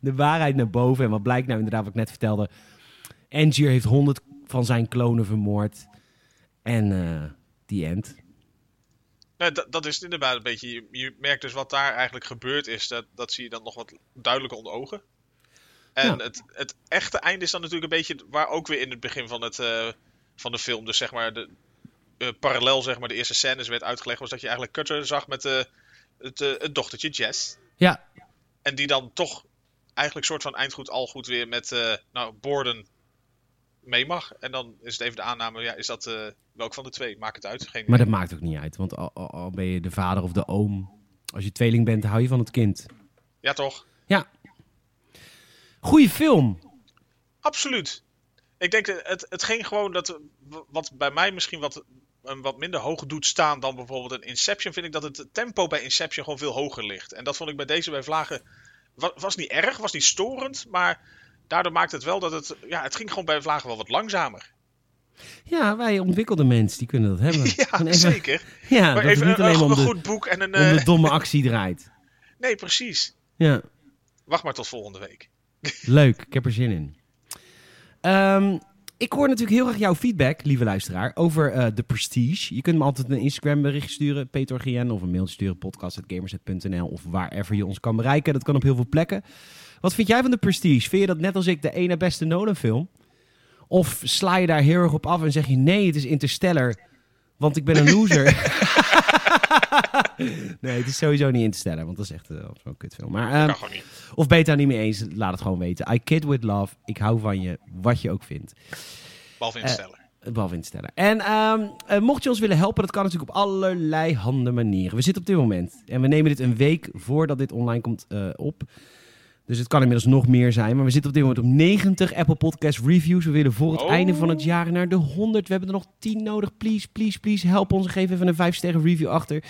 de waarheid naar boven. En wat blijkt nou inderdaad wat ik net vertelde. Angier heeft honderd van zijn klonen vermoord. En eh die end. Nee, dat, dat is inderdaad een beetje. Je, je merkt dus wat daar eigenlijk gebeurd is. Dat, dat zie je dan nog wat duidelijker onder ogen. En Ja. het, het echte einde is dan natuurlijk een beetje waar ook weer in het begin van, het, eh, van de film. Dus zeg maar, de, eh, parallel zeg maar, de eerste scènes werd uitgelegd. Was dat je eigenlijk Cutter zag met eh, het, het dochtertje Jess. Ja, En die dan toch eigenlijk soort van eindgoed al goed weer met nou, Borden mee mag. En dan is het even de aanname, ja, is dat welk van de twee? Maakt het uit. Geen maar dat maakt ook niet uit. Want al, al- al ben je de vader of de oom. Als je tweeling bent, hou je van het kind. Ja, toch? Ja. Goeie film. Absoluut. Ik denk, dat het, het ging gewoon dat, wat bij mij misschien wat, een wat minder hoog doet staan dan bijvoorbeeld een Inception, vind ik dat het tempo bij Inception gewoon veel hoger ligt. En dat vond ik bij deze bij Vlagen, wa- was niet erg, was niet storend, maar daardoor maakt het wel dat het, ja, het ging gewoon bij Vlagen wel wat langzamer. Ja, wij ontwikkelde mensen, die kunnen dat hebben. Ja, even- zeker. Ja, Maar even niet een, alleen een om de, goed boek en een... om de eh, domme actie draait. nee, precies. Ja, Wacht maar tot volgende week. Leuk. Ik heb er zin in. Ehm, ik hoor natuurlijk heel erg jouw feedback, lieve luisteraar, over eh The Prestige. Je kunt me altijd een Instagram bericht sturen, Peter GN, of een mail sturen, podcast.gamerset.nl of waarver je ons kan bereiken. Dat kan op heel veel plekken. Wat vind jij van The Prestige? Vind je dat net als ik de ene beste Nolan film? Of sla je daar heel erg op af en zeg je nee, het is Interstellar, want ik ben een loser? nee, het is sowieso niet Interstellar, want dat is echt eh, zo'n kutfilm. Maar, kan niet. of ben je het daar niet mee eens? Laat het gewoon weten. I kid with love. Ik hou van je, wat je ook vindt. Behalve instellen. Behalve instellen. En ehm, eh, mocht je ons willen helpen, dat kan natuurlijk op allerlei handen manieren. We zitten op dit moment. En we nemen dit een week voordat dit online komt eh, op. Dus het kan inmiddels nog meer zijn. Maar we zitten op dit moment op 90 Apple Podcast reviews. We willen voor het Oh. einde van het jaar naar de 100. We hebben er nog 10 nodig. Please, please, please. Help ons. Geef even een 5 sterren review achter.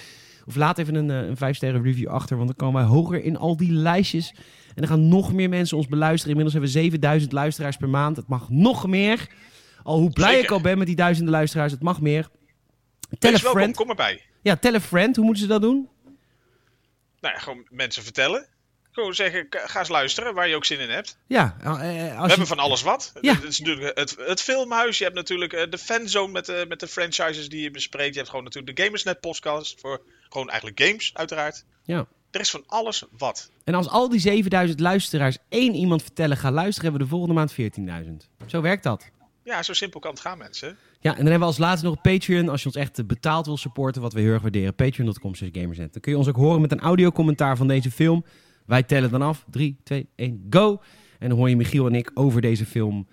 Of laat even een, eh, een 5 sterren review achter. Want dan komen wij hoger in al die lijstjes. En dan gaan nog meer mensen ons beluisteren. Inmiddels hebben we 7000 luisteraars per maand. Het mag nog meer. Al hoe blij Zeker. ik al ben met die duizenden luisteraars. Het mag meer. Tell a welkom, friend. kom erbij. Ja, tell a friend. Hoe moeten ze dat doen? Nou ja, gewoon mensen vertellen. Gewoon zeggen, ga eens luisteren waar je ook zin in hebt. Ja, eh, eh, We als je... hebben van alles wat. Ja. Het is natuurlijk het, het filmhuis. Je hebt natuurlijk eh, de fanzone met, de met de franchises die je bespreekt. Je hebt gewoon natuurlijk de Gamersnet podcast. Voor gewoon eigenlijk games, uiteraard. Ja. Er is van alles wat. En als al die 7000 luisteraars één iemand vertellen, ga luisteren, hebben we de volgende maand 14.000. Zo werkt dat. Ja, zo simpel kan het gaan, mensen. Ja, en dan hebben we als laatste nog Patreon. Als je ons echt betaald wil supporten, wat we heel erg waarderen. Patreon.com slash. Dan kun je ons ook horen met een audiocommentaar van deze film. Wij tellen dan af. 3, 2, 1, go! En dan hoor je Michiel en ik over deze film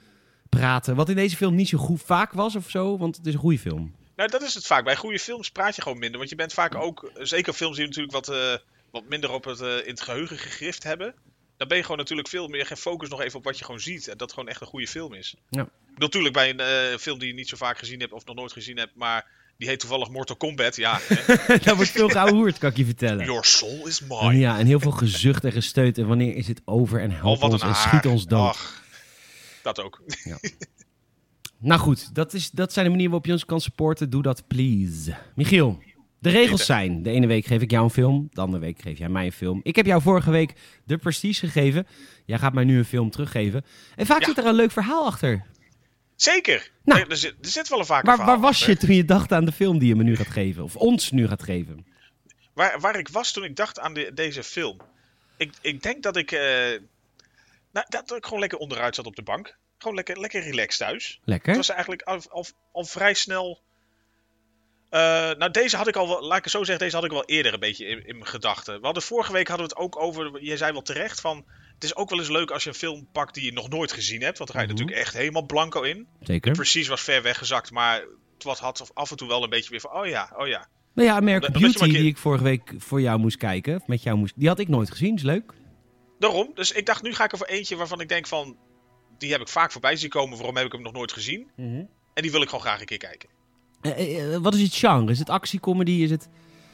praten. Wat in deze film niet zo goed vaak was of zo, want het is een goede film. Nou, dat is het vaak. Bij goede films praat je gewoon minder. Want je bent vaak ook, zeker films die natuurlijk wat, eh, wat minder op het, eh, in het geheugen gegrift hebben. Dan ben je gewoon natuurlijk veel meer gefocust nog even op wat je gewoon ziet. En dat gewoon echt een goede film is. Ja. Natuurlijk bij een eh, film die je niet zo vaak gezien hebt of nog nooit gezien hebt. Maar die heet toevallig Mortal Kombat. Ja. Daar wordt veel gehoord, kan ik je vertellen. Your soul is En mine. ja, en heel veel gezucht en gesteund. En wanneer is het over? En Oh, help wat ons en schiet ons dood. Ach, dat ook. Nou goed, dat, is, dat zijn de manieren waarop je ons kan supporten. Doe dat, please. Michiel, de regels zijn... De ene week geef ik jou een film, de andere week geef jij mij een film. Ik heb jou vorige week de Prestige gegeven. Jij gaat mij nu een film teruggeven. En vaak Ja. zit er een leuk verhaal achter. Zeker. Nou. er, er zit, er zit wel een vaker Waar, verhaal waar was je toen je dacht aan de film die je me nu gaat geven? Of ons nu gaat geven? Waar, waar ik was toen ik dacht aan de- deze film. Ik, ik denk dat ik. eh, nou, dat ik gewoon lekker onderuit zat op de bank. Gewoon lekker, lekker relaxed thuis. Lekker. Het was eigenlijk al, al, al vrij snel. eh, nou, deze had ik al wel, laat ik het zo zeggen, deze had ik wel eerder een beetje in, in mijn gedachten. We hadden vorige week hadden we het ook over, jij zei wel terecht, van het is ook wel eens leuk als je een film pakt die je nog nooit gezien hebt. Want dan ga je Mhm. natuurlijk echt helemaal blanco in. Zeker. Precies was ver weggezakt, maar het was, had af en toe wel een beetje weer van, oh ja, oh ja. Nou ja, American Omdat Beauty, keer- die ik vorige week voor jou moest kijken. Met jou moest... Die had ik nooit gezien, is leuk. Daarom, dus ik dacht, nu ga ik er voor eentje waarvan ik denk van, die heb ik vaak voorbij zien komen, waarom heb ik hem nog nooit gezien? En die wil ik gewoon graag een keer kijken. Eh, eh, eh, wat is het genre? Is het actie, comedy? Is het...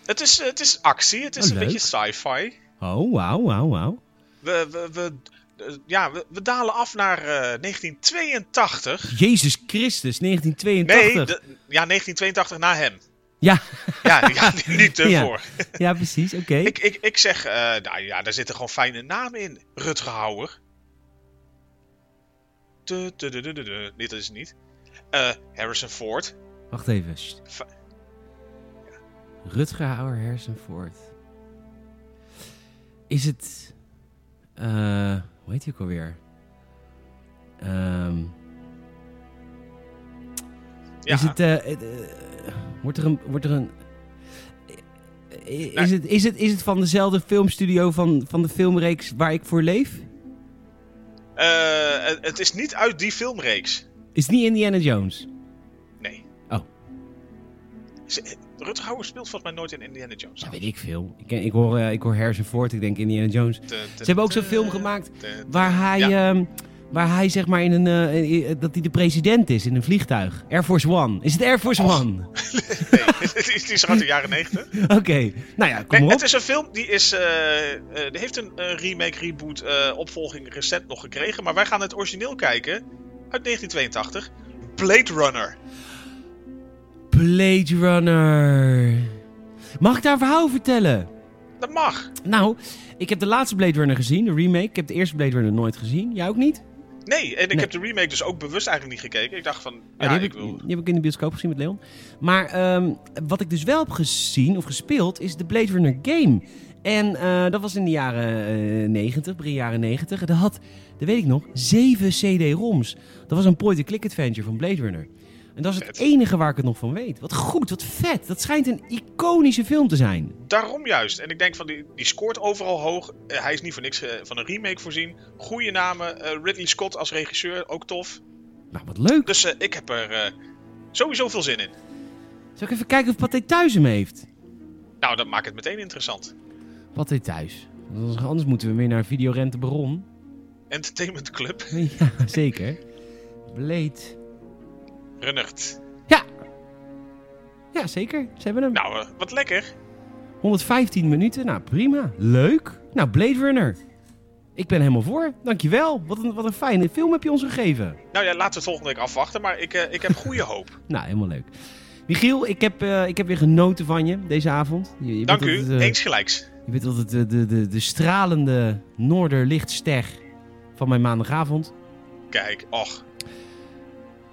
Het is, het is actie, het is Oh, een leuk. beetje sci-fi. Oh, wauw, wauw, wauw. We, we, we, eh, ja, we, we dalen af naar eh, 1982. Jezus Christus, 1982. Nee, ja, 1982 na hem. Ja, Ja, ja niet Ja. ervoor. ja, precies, oké. Ik, ik, ik zeg, eh, nou ja, daar zitten gewoon fijne namen in. Rutger Hauer. Dat is het niet. Eh, Harrison Ford. Wacht even. Rutger Hauer Hersenvoort. Is het... eh hoe heet hij ook alweer? Ehm, Ja, Is het... eh, eh, wordt er een... Wordt er een is, het, is, het, is het van dezelfde filmstudio van, van de filmreeks waar ik voor leef? eh, het- is niet uit die filmreeks. Is het niet Indiana Jones? Nee. Oh. Rutger Hauer speelt volgens mij nooit in Indiana Jones. Weet ik veel. Ik, ik, hoor, eh, ik hoor Harrison Ford, ik denk Indiana Jones. Ze hebben ook zo'n film gemaakt waar hij, Ja. ehm, waar hij zeg maar in een, eh, eh, dat hij de president is in een vliegtuig. Air Force One. Is het Air Force. One? Nee, die is- die is uit de jaren 90. Oké. Nou ja, kom Nee, maar op. het is een film die is. eh, eh, die heeft een eh, remake, reboot, eh, opvolging recent nog gekregen. Maar wij gaan het origineel kijken uit 1982. Blade Runner. Blade Runner. Mag ik daar een verhaal vertellen? Dat mag. Nou, ik heb de laatste Blade Runner gezien, de remake. Ik heb de eerste Blade Runner nooit gezien. Jij ook niet? Nee, en ik Nee. heb de remake dus ook bewust eigenlijk niet gekeken. Ik dacht van, Oh, ja, die, heb ik ik, wil... die heb ik in de bioscoop gezien met Leon. Maar ehm, wat ik dus wel heb gezien of gespeeld is de Blade Runner game. En eh, dat was in de jaren eh 90, begin jaren 90. Dat had, dat weet ik nog, zeven CD-ROMs. Dat was een point-and-click adventure van Blade Runner. En dat is het Vet. enige waar ik het nog van weet. Wat goed, wat vet. Dat schijnt een iconische film te zijn. Daarom juist. En ik denk van, die, die scoort overal hoog. Eh, hij is niet voor niks eh, van een remake voorzien. Goeie namen. eh, Ridley Scott als regisseur, ook tof. Nou, wat leuk. Dus ik heb er sowieso veel zin in. Zal ik even kijken of Pathé thuis hem heeft? Nou, dat maakt het meteen interessant. Pathé thuis. Anders moeten we weer naar Videorente Baron. Entertainment Club. Ja, zeker. Blade. Runnert. Ja. Ja, zeker. Ze hebben hem. Nou, eh, wat lekker. 115 minuten. Nou, prima. Leuk. Nou, Blade Runner. Ik ben helemaal voor. Dankjewel. Wat een, wat een fijne film heb je ons gegeven. Nou ja, laten we het volgende week afwachten. Maar ik, eh, ik heb goede hoop. Nou, helemaal leuk. Michiel, ik heb, eh, ik heb weer genoten van je deze avond. Je, je Dank u. altijd, Eens gelijks. Je bent altijd de, de, de, de stralende noorderlichtster van mijn maandagavond. Kijk, och.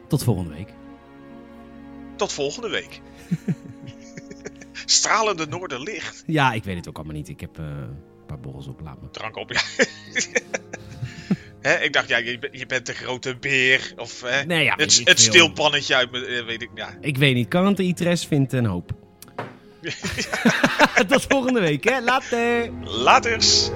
Tot volgende week. Tot volgende week. Stralende noorderlicht. Ja, ik weet het ook allemaal niet. Ik heb eh, een paar borrels op. Laat me. Drank op, ja. Hè, ik dacht, ja, je, bent- je bent de grote beer. Of Nee, ja, het, het stilpannetje uit, me- eh, weet ik, ja. Ik weet niet. Kan het de Itres vindt een hoop. Tot volgende week, hè. Later. Laters.